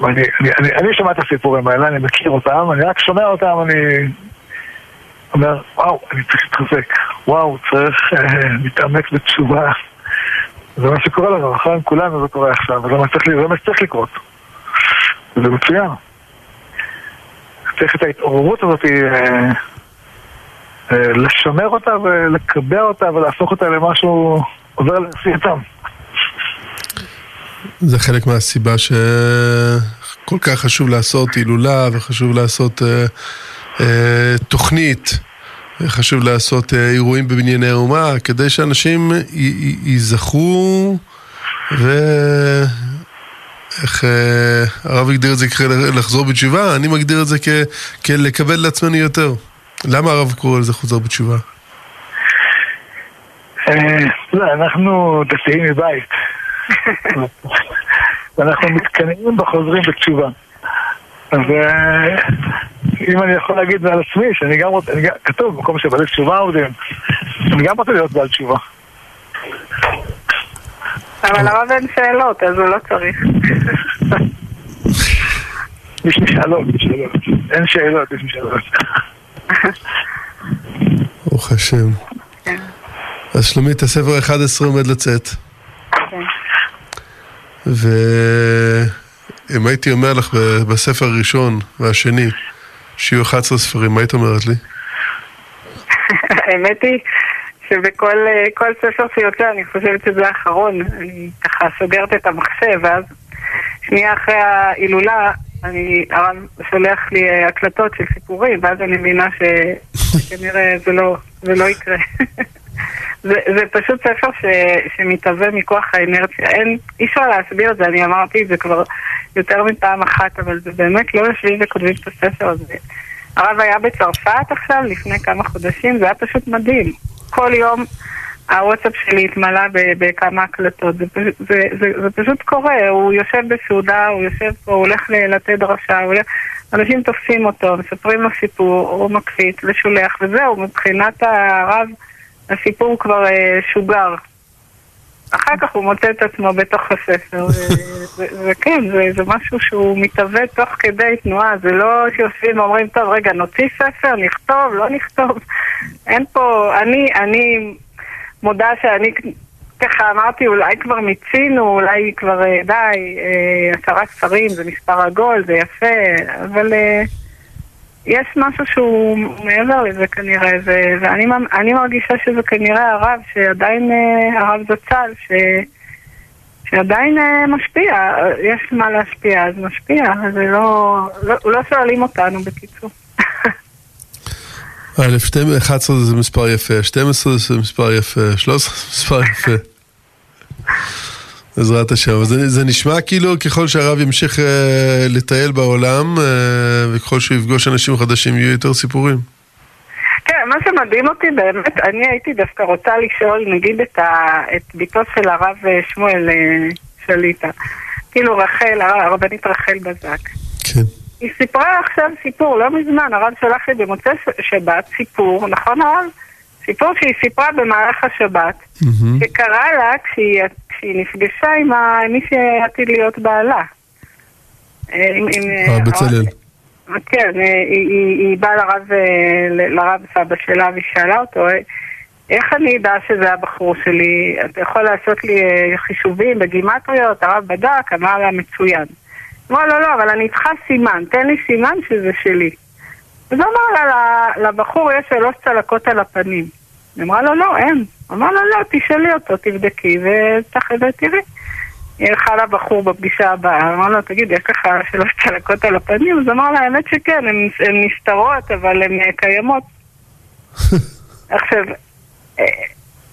ואני, אני, אני, אני שומע את הסיפורים האלה, אני מכיר אותם, אני רק שומע אותם, אני אומר, וואו, אני צריך להתחזק. וואו, צריך אה, להתעמק בתשובה. זה מה שקורה לנו, נכון? כולנו זה קורה עכשיו, וזה מה שצריך לקרות. זה מצוין. צריך את ההתעוררות הזאת, אה, אה, לשמר אותה ולקבע אותה ולהפוך אותה למשהו עובר לעשייתם. זה חלק מהסיבה שכל כך חשוב לעשות הילולה וחשוב לעשות אה, אה, תוכנית. חשוב לעשות אירועים בבנייני האומה, כדי שאנשים ייזכרו ו... איך הרב הגדיר את זה כלחזור בתשובה, אני מגדיר את זה כלקבל לעצמנו יותר. למה הרב קורא לזה חוזר בתשובה? לא, אנחנו דתיים מבית. ואנחנו מתקנאים בחוזרים בתשובה. אם אני יכול להגיד על עצמי, שאני גם רוצה, כתוב במקום שבעלי תשובה עובדים, אני גם רוצה להיות בעל תשובה. אבל לרב אין שאלות, אז הוא לא צריך. יש לי שאלות. אין שאלות, יש לי שאלות. ברוך השם. כן. אז שלומית, הספר 11 עומד לצאת. כן. ואם הייתי אומר לך בספר הראשון והשני שיהיו 11 ספרים, מה היית אומרת לי? האמת היא שבכל אה, ספר שיוצא אני חושבת שזה האחרון. אני ככה סוגרת את המחשב, ואז שנייה אחרי ההילולה, אני, הרב שולח לי אה, הקלטות של סיפורים, ואז אני מבינה שכנראה זה לא, זה לא יקרה. זה, זה פשוט ספר ש, שמתהווה מכוח האינרציה. אין, אי אפשר להסביר את זה, אני אמרתי את זה כבר יותר מפעם אחת, אבל זה באמת לא יושבים וכותבים את הספר הזה. הרב היה בצרפת עכשיו, לפני כמה חודשים, זה היה פשוט מדהים. כל יום הוואטסאפ שלי התמלא בכמה הקלטות, זה, פשוט- זה, זה, זה פשוט קורה, הוא יושב בסעודה, הוא יושב פה, הוא הולך לתת דרשה, הולך... אנשים תופסים אותו, מספרים לו סיפור, הוא מקליט ושולח, וזהו, מבחינת הרב, הסיפור כבר אה, שוגר. אחר כך הוא מוצא את עצמו בתוך הספר, וכן, זה, זה משהו שהוא מתהווה תוך כדי תנועה, זה לא שיושבים ואומרים, טוב, רגע, נוציא ספר, נכתוב, לא נכתוב. אין פה, אני, אני מודה שאני ככה אמרתי, אולי כבר מיצינו, אולי כבר אה, די, אה, עשרה ספרים, זה מספר עגול, זה יפה, אבל אה, יש משהו שהוא מעבר לזה כנראה, ו- ואני מרגישה שזה כנראה הרב, שעדיין, אה, הרב זצ"ל, ש... שעדיין אה, משפיע, יש מה להשפיע, אז משפיע, אז זה לא, לא, לא שואלים אותנו בקיצור. א', 11 זה מספר יפה, 12 זה מספר יפה, 13 זה מספר יפה. בעזרת השם. זה, זה נשמע כאילו ככל שהרב ימשיך אה, לטייל בעולם, אה, וככל שהוא יפגוש אנשים חדשים, יהיו יותר סיפורים. כן, מה שמדהים אותי באמת, אני הייתי דווקא רוצה לשאול, נגיד, את, ה, את ביתו של הרב אה, שמואל אה, שליטה. כאילו רחל, הרבנית רחל בזק. כן. היא סיפרה עכשיו סיפור, לא מזמן, הרב שלח לי במוצאי שבת סיפור, נכון הרב? סיפור שהיא סיפרה במהלך השבת, מהמם. שקרה לה כשהיא, כשהיא נפגשה עם ה- מי שעתיד להיות בעלה. אה, אה, בצלאל. כן, אה, היא, היא, היא באה לרב, אה, לרב סבא שלה והיא שאלה אותו, "אה, איך אני אדע שזה הבחור שלי? אתה יכול לעשות לי אה, חישובים בגימטריות? הרב בדק, אמר לה מצוין. אמר לו, לא, אבל אני איתך סימן, תן לי סימן שזה שלי. אז הוא אמר לה, "ל- לבחור יש שלוש צלקות על הפנים. היא אמרה לו, לא, אין. אמר לו, לא, תשאלי אותו, תבדקי ותראי. היא הלכה לבחור בפגישה הבאה, אמר לו, תגיד, יש לך שלוש צלקות על הפנים? אז אמר לה, האמת שכן, הן נסתרות, אבל הן אה, קיימות. עכשיו, אה,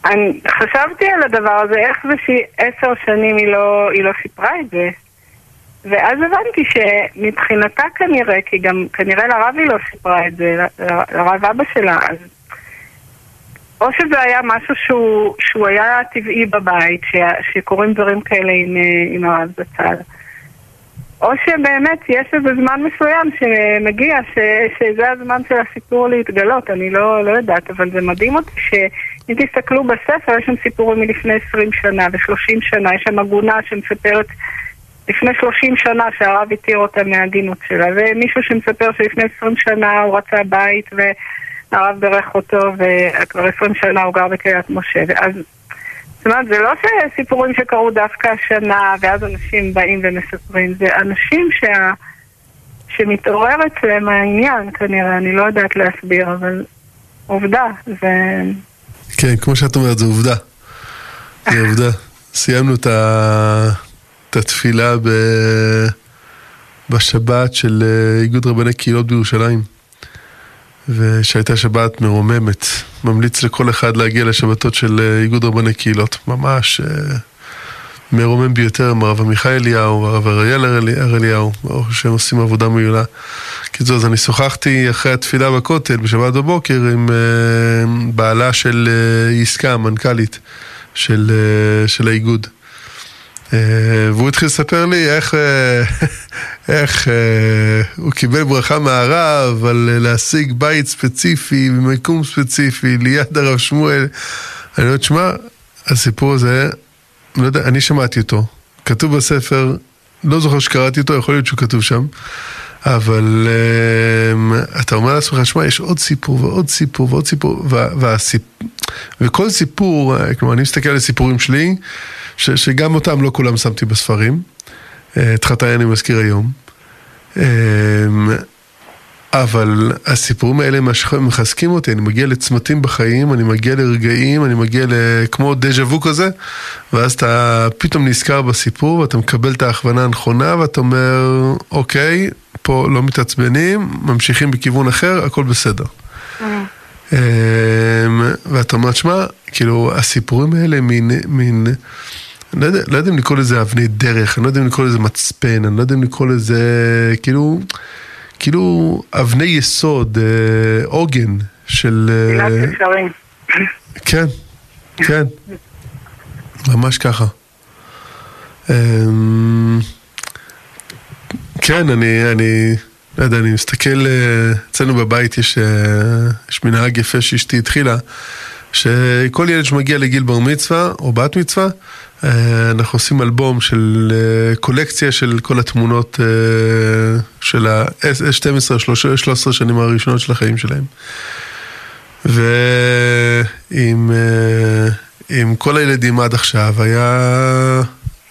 אני חשבתי על הדבר הזה, איך זה שהיא עשר שנים היא לא, היא לא סיפרה את זה. ואז הבנתי שמבחינתה כנראה, כי גם כנראה לרב היא לא סיפרה את זה, לרב אבא שלה, אז או שזה היה משהו שהוא, שהוא היה טבעי בבית, ש, שקורים דברים כאלה עם, עם הרב זצ"ל. או שבאמת יש איזה זמן מסוים שמגיע, ש, שזה הזמן של הסיפור להתגלות, אני לא, לא יודעת, אבל זה מדהים אותי שאם תסתכלו בספר, יש שם סיפורים מלפני 20 שנה ו-30 שנה, יש שם עגונה שמספרת לפני 30 שנה שהרב התיר אותה מההגינות שלה, ומישהו שמספר שלפני 20 שנה הוא רצה בית והרב בירך אותו, וכבר 20 שנה הוא גר בקריית משה, ואז... זאת אומרת, זה לא סיפורים שקרו דווקא השנה, ואז אנשים באים ומספרים, זה אנשים שה... שמתעורר אצלם העניין כנראה, אני לא יודעת להסביר, אבל עובדה, זה... כן, כמו שאת אומרת, זו עובדה. זו עובדה. סיימנו את, ה... את התפילה ב... בשבת של אה, איגוד רבני קהילות בירושלים, ושהייתה שבת מרוממת. ממליץ לכל אחד להגיע לשבתות של אה, איגוד רבני קהילות. ממש אה, מרומם ביותר עם הרב עמיחי אליהו, הרב אריאל אליהו, ברוך השם עושים עבודה מעולה. קיצור, אז אני שוחחתי אחרי התפילה בכותל בשבת בבוקר עם בעלה של עסקה, המנכ"לית של, של האיגוד. והוא התחיל לספר לי איך, איך הוא קיבל ברכה מהרב על להשיג בית ספציפי במקום ספציפי ליד הרב שמואל. אני אומר, תשמע, הסיפור הזה, לא יודע, אני שמעתי אותו, כתוב בספר, לא זוכר שקראתי אותו, יכול להיות שהוא כתוב שם. אבל um, אתה אומר לעצמך, שמע, יש עוד סיפור ועוד סיפור ועוד סיפור, והסיפ... וכל סיפור, כלומר, אני מסתכל על הסיפורים שלי, שגם אותם לא כולם שמתי בספרים, את חטאי אני מזכיר היום, um, אבל הסיפורים האלה מחזקים אותי, אני מגיע לצמתים בחיים, אני מגיע לרגעים, אני מגיע כמו דז'ה וו כזה, ואז אתה פתאום נזכר בסיפור, ואתה מקבל את ההכוונה הנכונה, ואתה אומר, אוקיי, פה לא מתעצבנים, ממשיכים בכיוון אחר, הכל בסדר. Mm. ואתה אומר, שמע, כאילו, הסיפורים האלה מין, מין, לא יודע, לא יודע אם לקרוא לזה אבני דרך, אני לא יודע אם לקרוא לזה מצפן, אני לא יודע אם לקרוא לזה, כאילו, כאילו אבני יסוד, אה, עוגן של... אה, כן, כן, ממש ככה. אמ, כן, אני, אני, לא יודע, אני מסתכל, אה, אצלנו בבית יש, יש מנהג יפה שאשתי התחילה, שכל ילד שמגיע לגיל בר מצווה או בת מצווה, אנחנו עושים אלבום של אה, קולקציה של כל התמונות אה, של ה-12-13 שנים הראשונות של החיים שלהם. ועם עם כל הילדים עד עכשיו היה,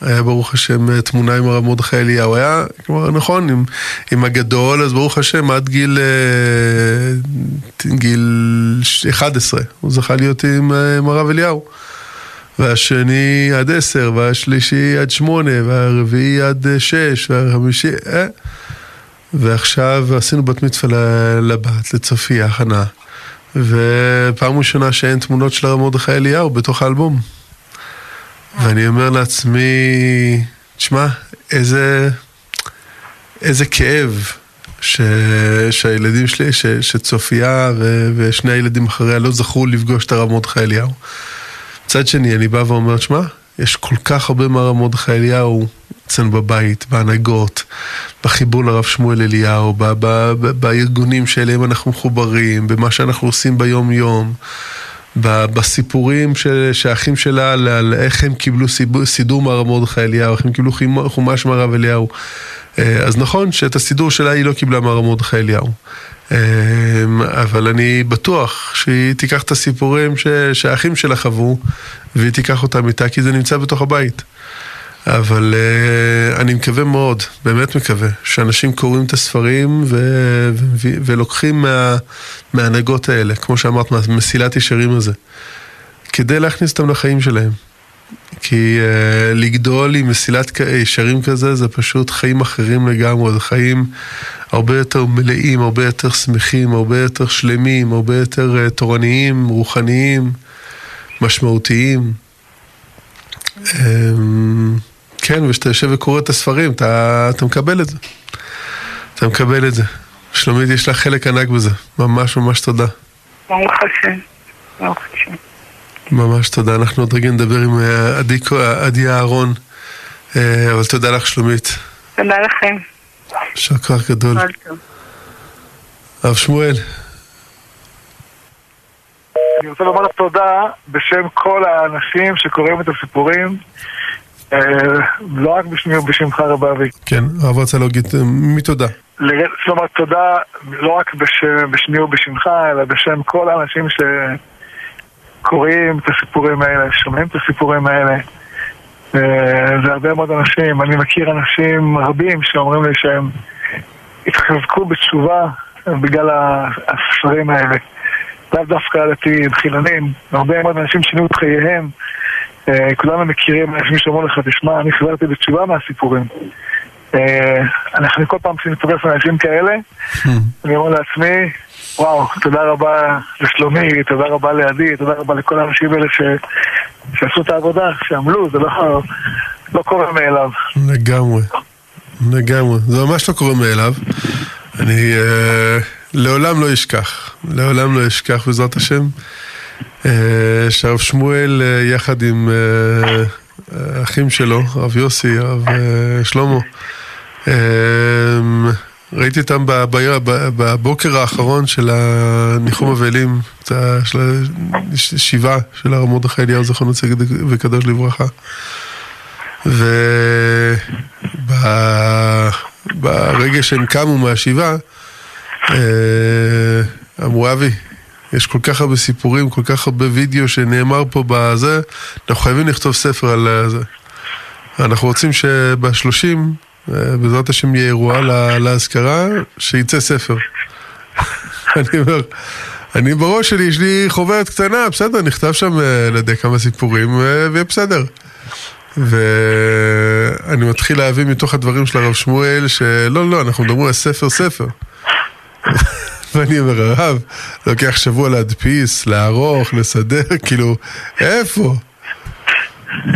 היה ברוך השם תמונה עם הרב מרדכי אליהו, היה, כלומר נכון, עם, עם הגדול, אז ברוך השם עד גיל, גיל 11, הוא זכה להיות עם, עם הרב אליהו. והשני עד עשר, והשלישי עד שמונה, והרביעי עד שש, והחמישי... אה? ועכשיו עשינו בת מצווה לבת, לצופיה, הכנה. ופעם ראשונה שאין תמונות של הרב מרדכי אליהו בתוך האלבום. ואני אומר לעצמי, תשמע, איזה, איזה כאב ש, שהילדים שלי, ש, שצופיה ו, ושני הילדים אחריה לא זכו לפגוש את הרב מרדכי אליהו. מצד שני, אני בא ואומר, שמע, יש כל כך הרבה מהרב מרדכי אליהו אצלנו בבית, בהנהגות, בחיבור לרב שמואל אליהו, ב- ב- ב- בארגונים שאליהם אנחנו מחוברים, במה שאנחנו עושים ביום-יום, בסיפורים של, שהאחים שלה, על, על איך הם קיבלו סיבור, סידור מהרב מרדכי אליהו, איך הם קיבלו חומש מהרב אליהו. אה, אז נכון שאת הסידור שלה היא לא קיבלה מהרב מרדכי אליהו. אמ, אבל אני בטוח שהיא תיקח את הסיפורים ש... שהאחים שלה חוו והיא תיקח אותם איתה כי זה נמצא בתוך הבית. אבל uh, אני מקווה מאוד, באמת מקווה, שאנשים קוראים את הספרים ו... ו... ולוקחים מה... מההנהגות האלה, כמו שאמרת, מהמסילת ישרים הזה, כדי להכניס אותם לחיים שלהם. כי uh, לגדול עם מסילת ישרים כזה זה פשוט חיים אחרים לגמרי, זה חיים הרבה יותר מלאים, הרבה יותר שמחים, הרבה יותר שלמים, הרבה יותר uh, תורניים, רוחניים, משמעותיים. Um, כן, וכשאתה יושב וקורא את הספרים, אתה, אתה מקבל את זה. אתה מקבל את זה. שלומית, יש לך חלק ענק בזה. ממש ממש תודה. ברוך השם. ברוך השם. ממש תודה. אנחנו עוד רגע נדבר עם אה, עדי, עדי אהרון, אה, אבל תודה לך, שלומית. תודה לכם. יישר כוח גדול. הרב שמואל. אני רוצה לומר תודה בשם כל האנשים שקוראים את הסיפורים, אה, לא רק בשמי ובשמך רב אבי. כן, הרב רצה להגיד מי תודה. כלומר, תודה לא רק בשמי ובשמך, אלא בשם כל האנשים שקוראים את הסיפורים האלה, שומעים את הסיפורים האלה. אה, זה הרבה מאוד אנשים, אני מכיר אנשים רבים שאומרים לי שהם התחזקו בתשובה בגלל הספרים האלה. לאו דווקא דתיים, חילונים, הרבה מאוד אנשים שינו את חייהם. אה, כולנו מכירים אנשים שאומרים לך, תשמע, אני חזרתי בתשובה מהסיפורים. אה, אנחנו כל פעם שנתפס אנשים כאלה, אני אומר לעצמי, וואו, תודה רבה לשלומי, תודה רבה לידי, תודה רבה לכל האנשים האלה ש... שעשו את העבודה, שעמלו, זה לא, לא קורה מאליו. לגמרי, לגמרי. זה ממש לא קורה מאליו. אני אה, לעולם לא אשכח, לעולם לא אשכח בעזרת השם, אה, שהרב שמואל אה, יחד עם, אה, האחים שלו, הרב יוסי, הרב שלמה. ראיתי אותם בבוקר האחרון של הניחום אבלים, של השבעה של הרב מרדכי אליהו, זכרונו צדיק וקדוש לברכה. וברגע שהם קמו מהשבעה, אמרו אבי, יש כל כך הרבה סיפורים, כל כך הרבה וידאו שנאמר פה בזה, אנחנו חייבים לכתוב ספר על זה. אנחנו רוצים שבשלושים, בעזרת השם יהיה אירוע להזכרה, שיצא ספר. אני אומר, אני בראש שלי, יש לי חוברת קטנה, בסדר, נכתב שם, לא יודע, כמה סיפורים, ויהיה בסדר. ואני מתחיל להבין מתוך הדברים של הרב שמואל, שלא, לא, אנחנו מדברים על ספר ספר. ואני אומר, הרב, לוקח שבוע להדפיס, לערוך, לסדר, כאילו, איפה?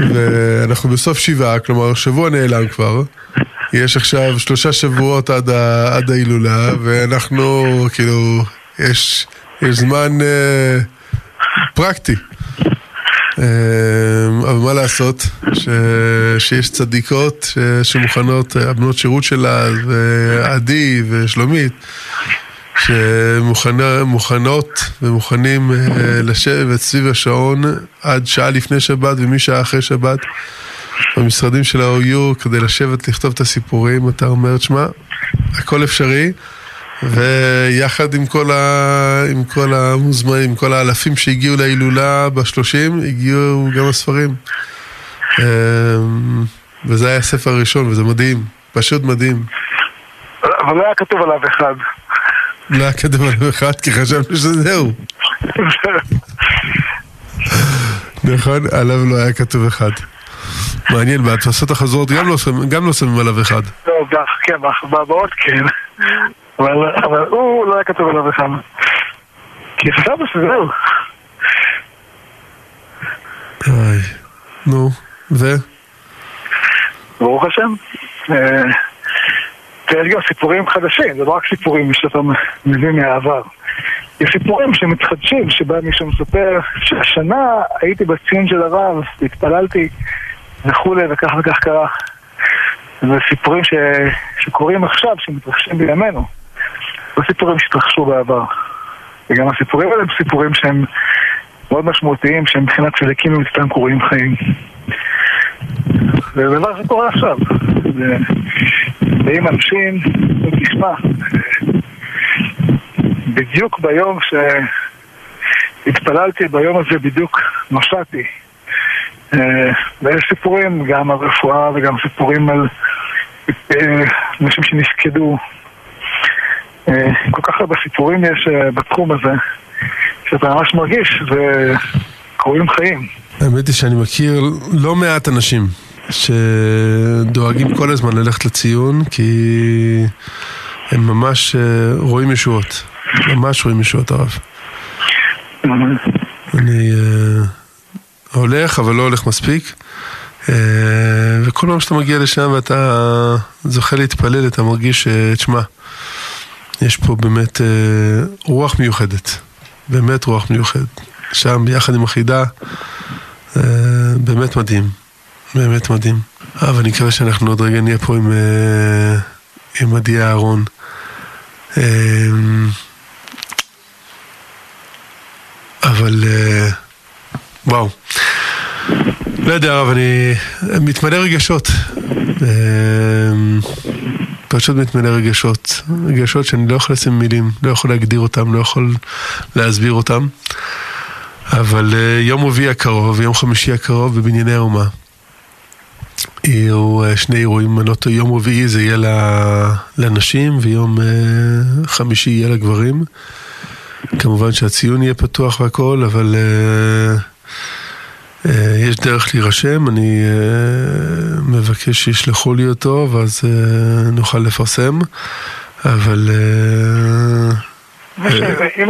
ואנחנו בסוף שבעה, כלומר, שבוע נעלם כבר. יש עכשיו שלושה שבועות עד, ה, עד ההילולה, ואנחנו, כאילו, יש, יש זמן אה, פרקטי. אה, אבל מה לעשות, ש, שיש צדיקות ש, שמוכנות, הבנות שירות שלה, ועדי ושלומית, שמוכנות ומוכנים לשבת סביב השעון עד שעה לפני שבת ומשעה אחרי שבת במשרדים של ה-OU כדי לשבת לכתוב את הסיפורים, אתה אומר, שמע, הכל אפשרי ויחד עם כל, ה... עם כל המוזמנים, עם כל האלפים שהגיעו להילולה בשלושים, הגיעו גם הספרים. וזה היה הספר הראשון וזה מדהים, פשוט מדהים. אבל לא היה כתוב עליו אחד. לא היה כתוב עליו אחד כי חשבנו שזהו נכון, עליו לא היה כתוב אחד מעניין, בהדפסות החזרות גם לא שמים עליו אחד. לא, כן, בהבאות כן. אבל הוא לא היה כתוב עליו אחד. כי חשבנו שזהו. נו, ו? ברוך השם. יש גם סיפורים חדשים, זה לא רק סיפורים שאתה מביא מהעבר. יש סיפורים שמתחדשים, שבא מישהו מספר שהשנה הייתי בציון של הרב, התפללתי וכולי, וכך וכך קרה. זה סיפורים ש... שקורים עכשיו, שמתרחשים בימינו. לא סיפורים שהתרחשו בעבר. וגם הסיפורים האלה הם סיפורים שהם מאוד משמעותיים, שהם מבחינת צדיקים הם סתם קורים חיים. זה דבר שקורה עכשיו. ואם אנשים, תשמע, בדיוק ביום שהתפללתי, ביום הזה בדיוק נסעתי. ויש סיפורים גם על רפואה וגם סיפורים על אנשים שנפקדו. כל כך הרבה סיפורים יש בתחום הזה, שאתה ממש מרגיש וקורים חיים. האמת היא שאני מכיר לא מעט אנשים שדואגים כל הזמן ללכת לציון, כי הם ממש רואים ישועות. ממש רואים ישועות הרב. אני הולך, אבל לא הולך מספיק. וכל פעם שאתה מגיע לשם ואתה זוכה להתפלל, אתה מרגיש, תשמע, יש פה באמת רוח מיוחדת. באמת רוח מיוחדת. שם, ביחד עם החידה, באמת מדהים. באמת מדהים. אבל אני מקווה שאנחנו עוד רגע נהיה פה עם, עם עדי אהרון. אבל וואו. לא יודע, אבל אני מתמלא רגשות. פשוט מתמלא רגשות. רגשות שאני לא יכול לשים מילים, לא יכול להגדיר אותם, לא יכול להסביר אותם. אבל יום רביעי הקרוב, יום חמישי הקרוב בבנייני האומה. יהיו שני אירועים, אני לא יום רביעי זה יהיה לנשים ויום חמישי יהיה לגברים. כמובן שהציון יהיה פתוח והכל, אבל יש דרך להירשם, אני מבקש שישלחו לי אותו ואז נוכל לפרסם, אבל... אם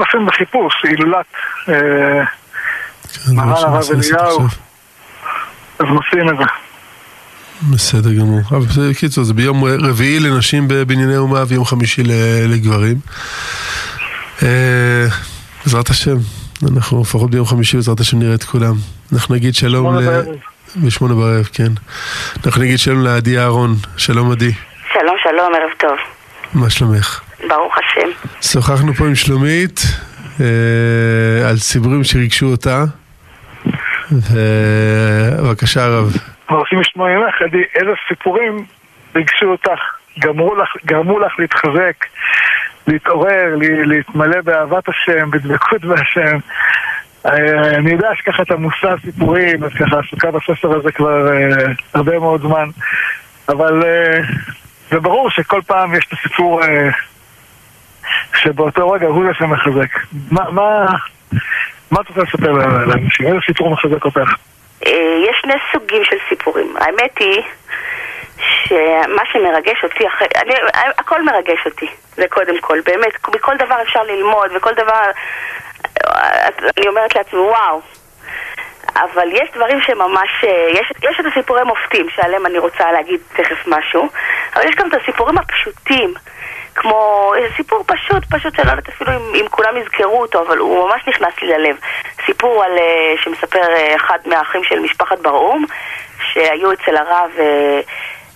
עושים בחיפוש, הילולת מרן הרב אליהו, אז נוסעים את זה. בסדר גמור. אבל בקיצור, זה ביום רביעי לנשים בבנייני אומה ויום חמישי לגברים. בעזרת השם, אנחנו לפחות ביום חמישי בעזרת השם נראה את כולם. אנחנו נגיד שלום ל... בשמונה בערב, כן. אנחנו נגיד שלום לעדי אהרון. שלום עדי. שלום, שלום, ערב טוב. מה שלומך? ברוך השם. שוחחנו פה עם שלומית אה, על סיפורים שריגשו אותה. בבקשה הרב. רוצים לשמוע ממך, עדי, איזה סיפורים ריגשו אותך, גרמו לך, גרמו לך להתחזק, להתעורר, להתמלא באהבת השם, בדבקות בהשם. אה, אני יודע שככה אתה מושא סיפורים, אז ככה עסוקה בספר הזה כבר אה, הרבה מאוד זמן, אבל אה, זה ברור שכל פעם יש את הסיפור שבאותו רגע הוא זה שמחזק. מה, מה, מה את רוצה לספר לאנשים? איזה סיפור מחזק אותך? יש שני סוגים של סיפורים. האמת היא שמה שמרגש אותי, אחרי, אני, הכל מרגש אותי, זה קודם כל, באמת, מכל דבר אפשר ללמוד, וכל דבר, אני אומרת לעצמי, וואו. אבל יש דברים שממש, יש, יש את הסיפורי מופתים שעליהם אני רוצה להגיד תכף משהו, אבל יש גם את הסיפורים הפשוטים, כמו איזה סיפור פשוט, פשוט שאני לא יודעת אפילו אם, אם כולם יזכרו אותו, אבל הוא ממש נכנס לי ללב. סיפור על, אה, שמספר אה, אחד מהאחים של משפחת ברעום, שהיו אצל הרב אה,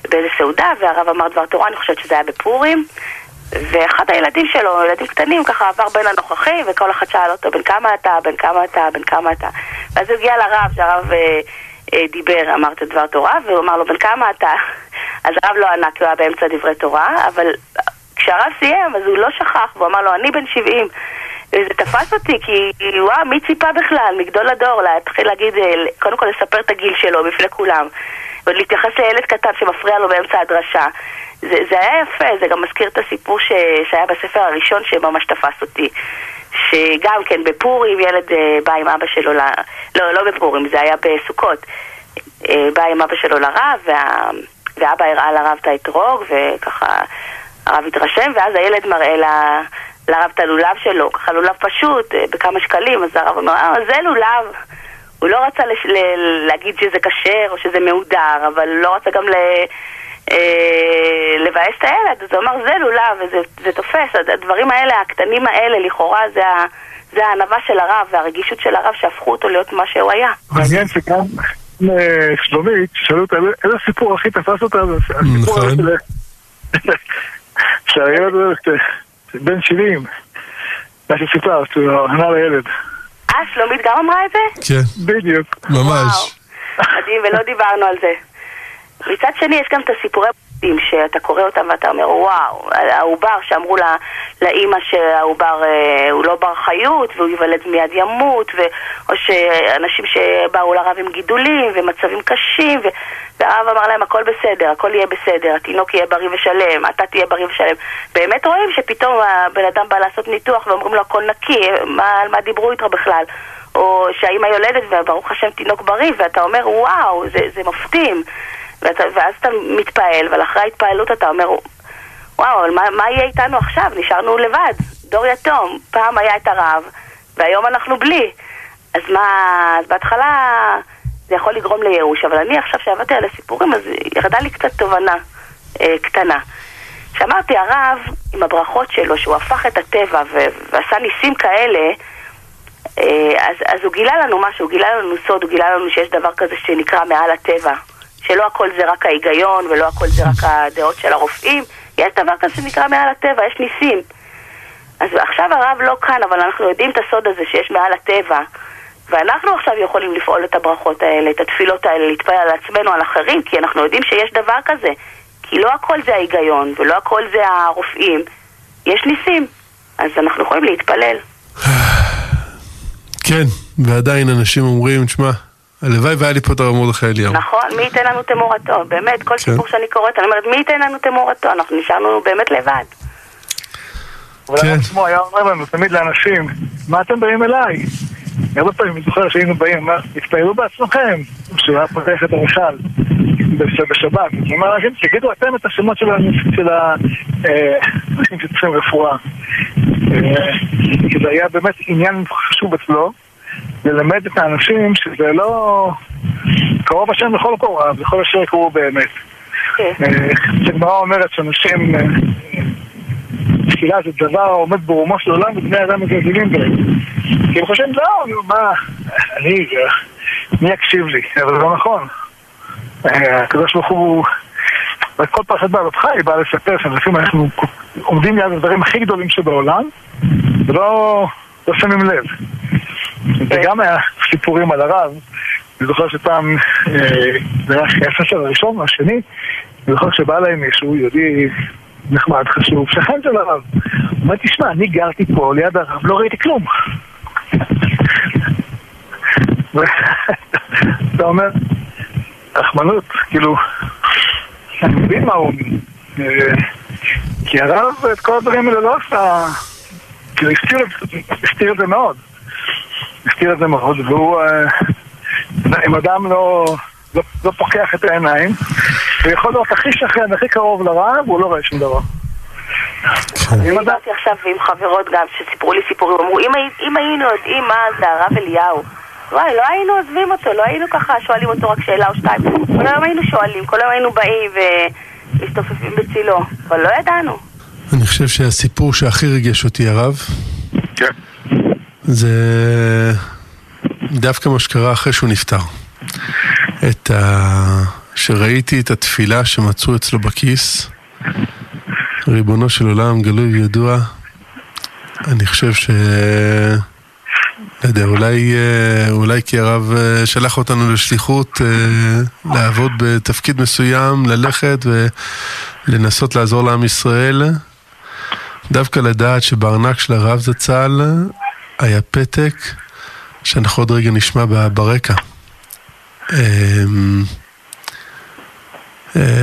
באיזה סעודה, והרב אמר דבר תורה, אני חושבת שזה היה בפורים. ואחד הילדים שלו, ילדים קטנים, ככה עבר בין הנוכחים, וכל אחד שאל אותו, בן כמה אתה, בן כמה אתה, בן כמה אתה. ואז הוא הגיע לרב, שהרב אה, אה, דיבר, אמר את דבר תורה, והוא אמר לו, בן כמה אתה? אז הרב לא ענה, כי הוא היה באמצע דברי תורה, אבל כשהרב סיים, אז הוא לא שכח, והוא אמר לו, אני בן 70. זה תפס אותי, כי וואו, מי ציפה בכלל, מגדול הדור, להתחיל להגיד, אה, קודם כל לספר את הגיל שלו בפני כולם. ולהתייחס לילד קטן שמפריע לו באמצע הדרשה. זה, זה היה יפה, זה גם מזכיר את הסיפור ש, שהיה בספר הראשון שממש תפס אותי. שגם כן בפורים ילד אה, בא עם אבא שלו, ל... לא, לא בפורים, זה היה בסוכות. אה, בא עם אבא שלו לרב, וה... ואבא הראה לרב את האתרוג, וככה הרב התרשם, ואז הילד מראה ל... לרב את הלולב שלו, ככה לולב פשוט, אה, בכמה שקלים, אז הרב אומר, אה, זה לולב. הוא לא רצה לש... ל... להגיד שזה כשר או שזה מהודר, אבל לא רצה גם ל... אה, לבאס את הילד, אז הוא אמר זה לולב וזה תופס, הדברים האלה, הקטנים האלה, לכאורה זה, ה, זה הענווה של הרב והרגישות של הרב שהפכו אותו להיות מה שהוא היה. מעניין שגם אה, שלומית, שאלו אותה איזה סיפור הכי תפס אותה, הסיפור נכון. שהילד בן 70, מה שסיפרת, הוא ענה לילד. אה, שלומית גם אמרה את זה? כן. בדיוק. ממש. מדהים, ולא דיברנו על זה. מצד שני, יש גם את הסיפורי פרטים שאתה קורא אותם ואתה אומר, וואו, העובר שאמרו לה, לאימא שהעובר אה, הוא לא בר חיות והוא ייוולד מיד ימות, ו, או שאנשים שבאו לרב עם גידולים ומצבים קשים, ו, והרב אמר להם, הכל בסדר, הכל יהיה בסדר, התינוק יהיה בריא ושלם, אתה תהיה בריא ושלם. באמת רואים שפתאום הבן אדם בא לעשות ניתוח ואומרים לו, הכל נקי, מה, על מה דיברו איתך בכלל? או שהאימא יולדת וברוך השם תינוק בריא, ואתה אומר, וואו, זה, זה מפתים. ואתה, ואז אתה מתפעל, אבל אחרי ההתפעלות אתה אומר, וואו, אבל מה, מה יהיה איתנו עכשיו? נשארנו לבד, דור יתום. פעם היה את הרב, והיום אנחנו בלי. אז מה, אז בהתחלה זה יכול לגרום לייאוש, אבל אני עכשיו שעבדתי על הסיפורים, אז ירדה לי קצת תובנה אה, קטנה. שאמרתי, הרב, עם הברכות שלו, שהוא הפך את הטבע ועשה ניסים כאלה, אה, אז, אז הוא גילה לנו משהו, הוא גילה לנו סוד, הוא גילה לנו שיש דבר כזה שנקרא מעל הטבע. שלא הכל זה רק ההיגיון ולא הכל זה רק הדעות של הרופאים, יש דבר כזה שנקרא מעל הטבע, יש ניסים. אז עכשיו הרב לא כאן, אבל אנחנו יודעים את הסוד הזה שיש מעל הטבע, ואנחנו עכשיו יכולים לפעול את הברכות האלה, את התפילות האלה, להתפלל על עצמנו, על אחרים, כי אנחנו יודעים שיש דבר כזה. כי לא הכל זה ההיגיון, ולא הכל זה הרופאים, יש ניסים. אז אנחנו יכולים להתפלל. כן, ועדיין אנשים אומרים, תשמע, הלוואי והיה לי פה את הרב מרדכי אליהו. נכון, מי ייתן לנו תמורתו? באמת, כל כן. סיפור שאני קוראת, אני אומרת, מי ייתן לנו תמורתו? אנחנו נשארנו באמת לבד. אבל כן. עצמו היה אומר לנו תמיד לאנשים, מה אתם באים אליי? הרבה פעמים אני זוכר שהיינו באים, תתפעלו בעצמכם, כשהוא היה פותח את המיכל בשבת, הוא אומר לאנשים, תגידו אתם את השמות של האנשים שצריכים רפואה. אה, כי זה היה באמת עניין חשוב אצלו. ללמד את האנשים שזה לא קרוב השם לכל קורה, וכל אשר יקרו באמת. הגמרא אה, אומרת שאנשים, אה, תפילה זה דבר העומד ברומו של עולם ובני אדם מגלגלים בהם. כי הם חושבים, לא, מה, אני, מי יקשיב לי? אבל זה לא נכון. אה, הקדוש ברוך הוא, כל פרשת בעלותך היא באה לספר שלפעמים אנחנו עומדים ליד הדברים הכי גדולים שבעולם ולא לא שמים לב. וגם היה סיפורים על הרב, אני זוכר שפעם, אה, זה היה הספר הראשון או השני, אני זוכר שבא להם מישהו יהודי נחמד, חשוב, שכן של הרב. הוא אומר, תשמע, אני גרתי פה ליד הרב, לא ראיתי כלום. אתה אומר, רחמנות, כאילו, אני מבין מה הוא. אה, כי הרב את כל הדברים האלה לא עשה, כאילו הסתיר את זה מאוד. הסתיר את זה מאוד, והוא, אה, אם אדם לא, לא, לא פוקח את העיניים, הוא יכול להיות הכי שכן, הכי קרוב לרב, והוא לא רואה שום דבר. אני דיברתי עכשיו עם חברות גם שסיפרו לי סיפורים, אמרו אם היינו יודעים מה זה הרב אליהו וואי, לא היינו עוזבים אותו, לא היינו ככה שואלים אותו רק שאלה או שתיים. כל היום היינו שואלים, כל היום היינו באים ומסתופפים בצילו, אבל לא ידענו. אני חושב שהסיפור שהכי ריגש אותי, הרב, כן. זה דווקא מה שקרה אחרי שהוא נפטר. את ה... שראיתי את התפילה שמצאו אצלו בכיס, ריבונו של עולם, גלוי וידוע, אני חושב ש... לא יודע, אולי, אה, אולי כי הרב אה, שלח אותנו לשליחות אה, לעבוד בתפקיד מסוים, ללכת ולנסות לעזור לעם ישראל. דווקא לדעת שבארנק של הרב זצ"ל היה פתק שאנחנו עוד רגע נשמע ברקע.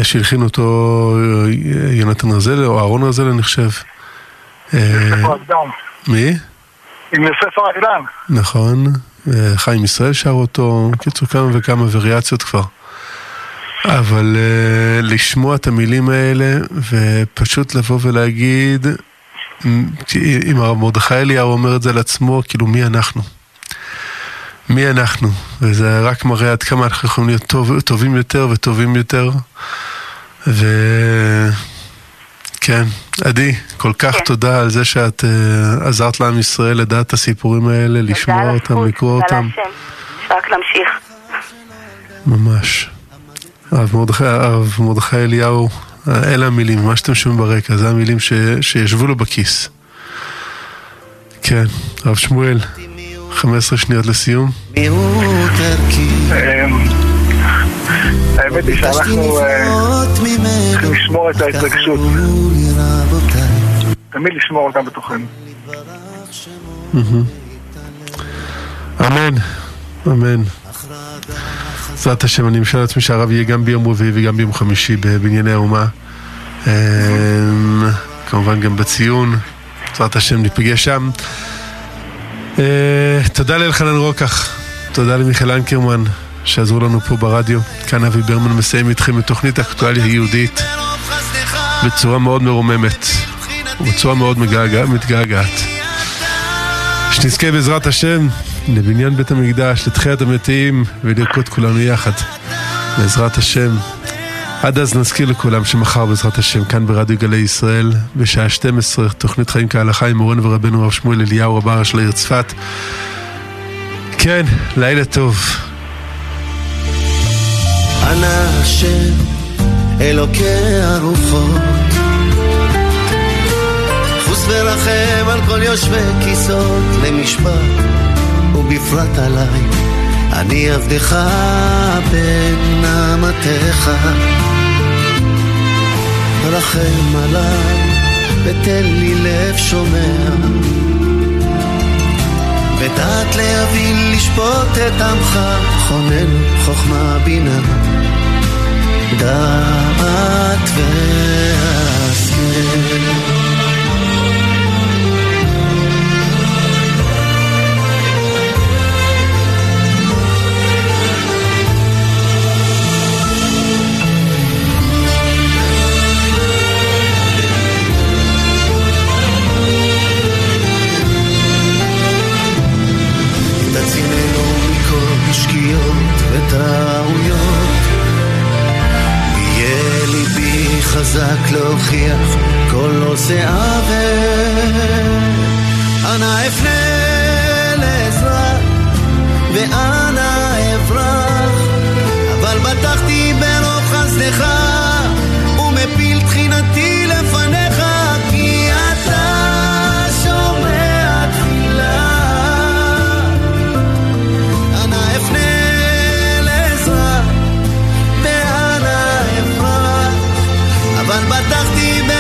שהלחין אותו יונתן רזל, או אהרון רזל, אני חושב. מי? עם יוסף הרגלן. נכון, חיים ישראל שר אותו, קיצור כמה וכמה וריאציות כבר. אבל לשמוע את המילים האלה ופשוט לבוא ולהגיד, אם הרב מרדכי אליהו אומר את זה לעצמו, כאילו מי אנחנו? מי אנחנו? וזה רק מראה עד כמה אנחנו יכולים להיות טוב, טובים יותר וטובים יותר. ו... כן, עדי, כל כך כן. תודה על זה שאת uh, עזרת לעם ישראל לדעת את הסיפורים האלה, לשמוע אותם, לקרוא אותם. תודה להשם, רק להמשיך. ממש. הרב מרדכי אליהו, אלה המילים, מה שאתם שומעים ברקע, זה המילים ש, שישבו לו בכיס. כן, הרב שמואל, 15 שניות לסיום. אמ, האמת היא שאנחנו אה, צריכים לשמור את ההתרגשות. תמיד לשמור אותם בתוכנו. אמן, אמן. בעזרת השם, אני משאל לעצמי שהרב יהיה גם ביום רביעי וגם ביום חמישי בבנייני האומה. אמ, כמובן גם בציון, בעזרת השם ניפגש שם. אה, תודה לאלחנן רוקח, תודה למיכאל אנקרמן, שעזרו לנו פה ברדיו. כאן אבי ברמן מסיים איתכם את תוכנית אקטואליה יהודית בצורה מאוד מרוממת ובצורה מאוד מתגעגעת. שנזכה בעזרת השם לבניין בית המקדש, לתחיית המתים ולרקוד כולנו יחד. בעזרת השם. עד אז נזכיר לכולם שמחר בעזרת השם כאן ברדיו גלי ישראל בשעה 12 תוכנית חיים כהלכה עם מורנו ורבנו הרב שמואל אליהו רבה ראש לעיר צפת. כן, לילה טוב. אלוקי הרוחות חוס ורחם על כל יושבי כיסאות למשפט ובפרט עליי. אני עבדך בן אמתך. רחם עליי ותן לי לב שומע ודעת להבין לשפוט את עמך חונן חוכמה בינה. דעת והשכל חזק להוכיח כל עושה עוול. אנא אפנה לעזרה ואנא אברח, אבל בטחתי ברוב חסדך dachte,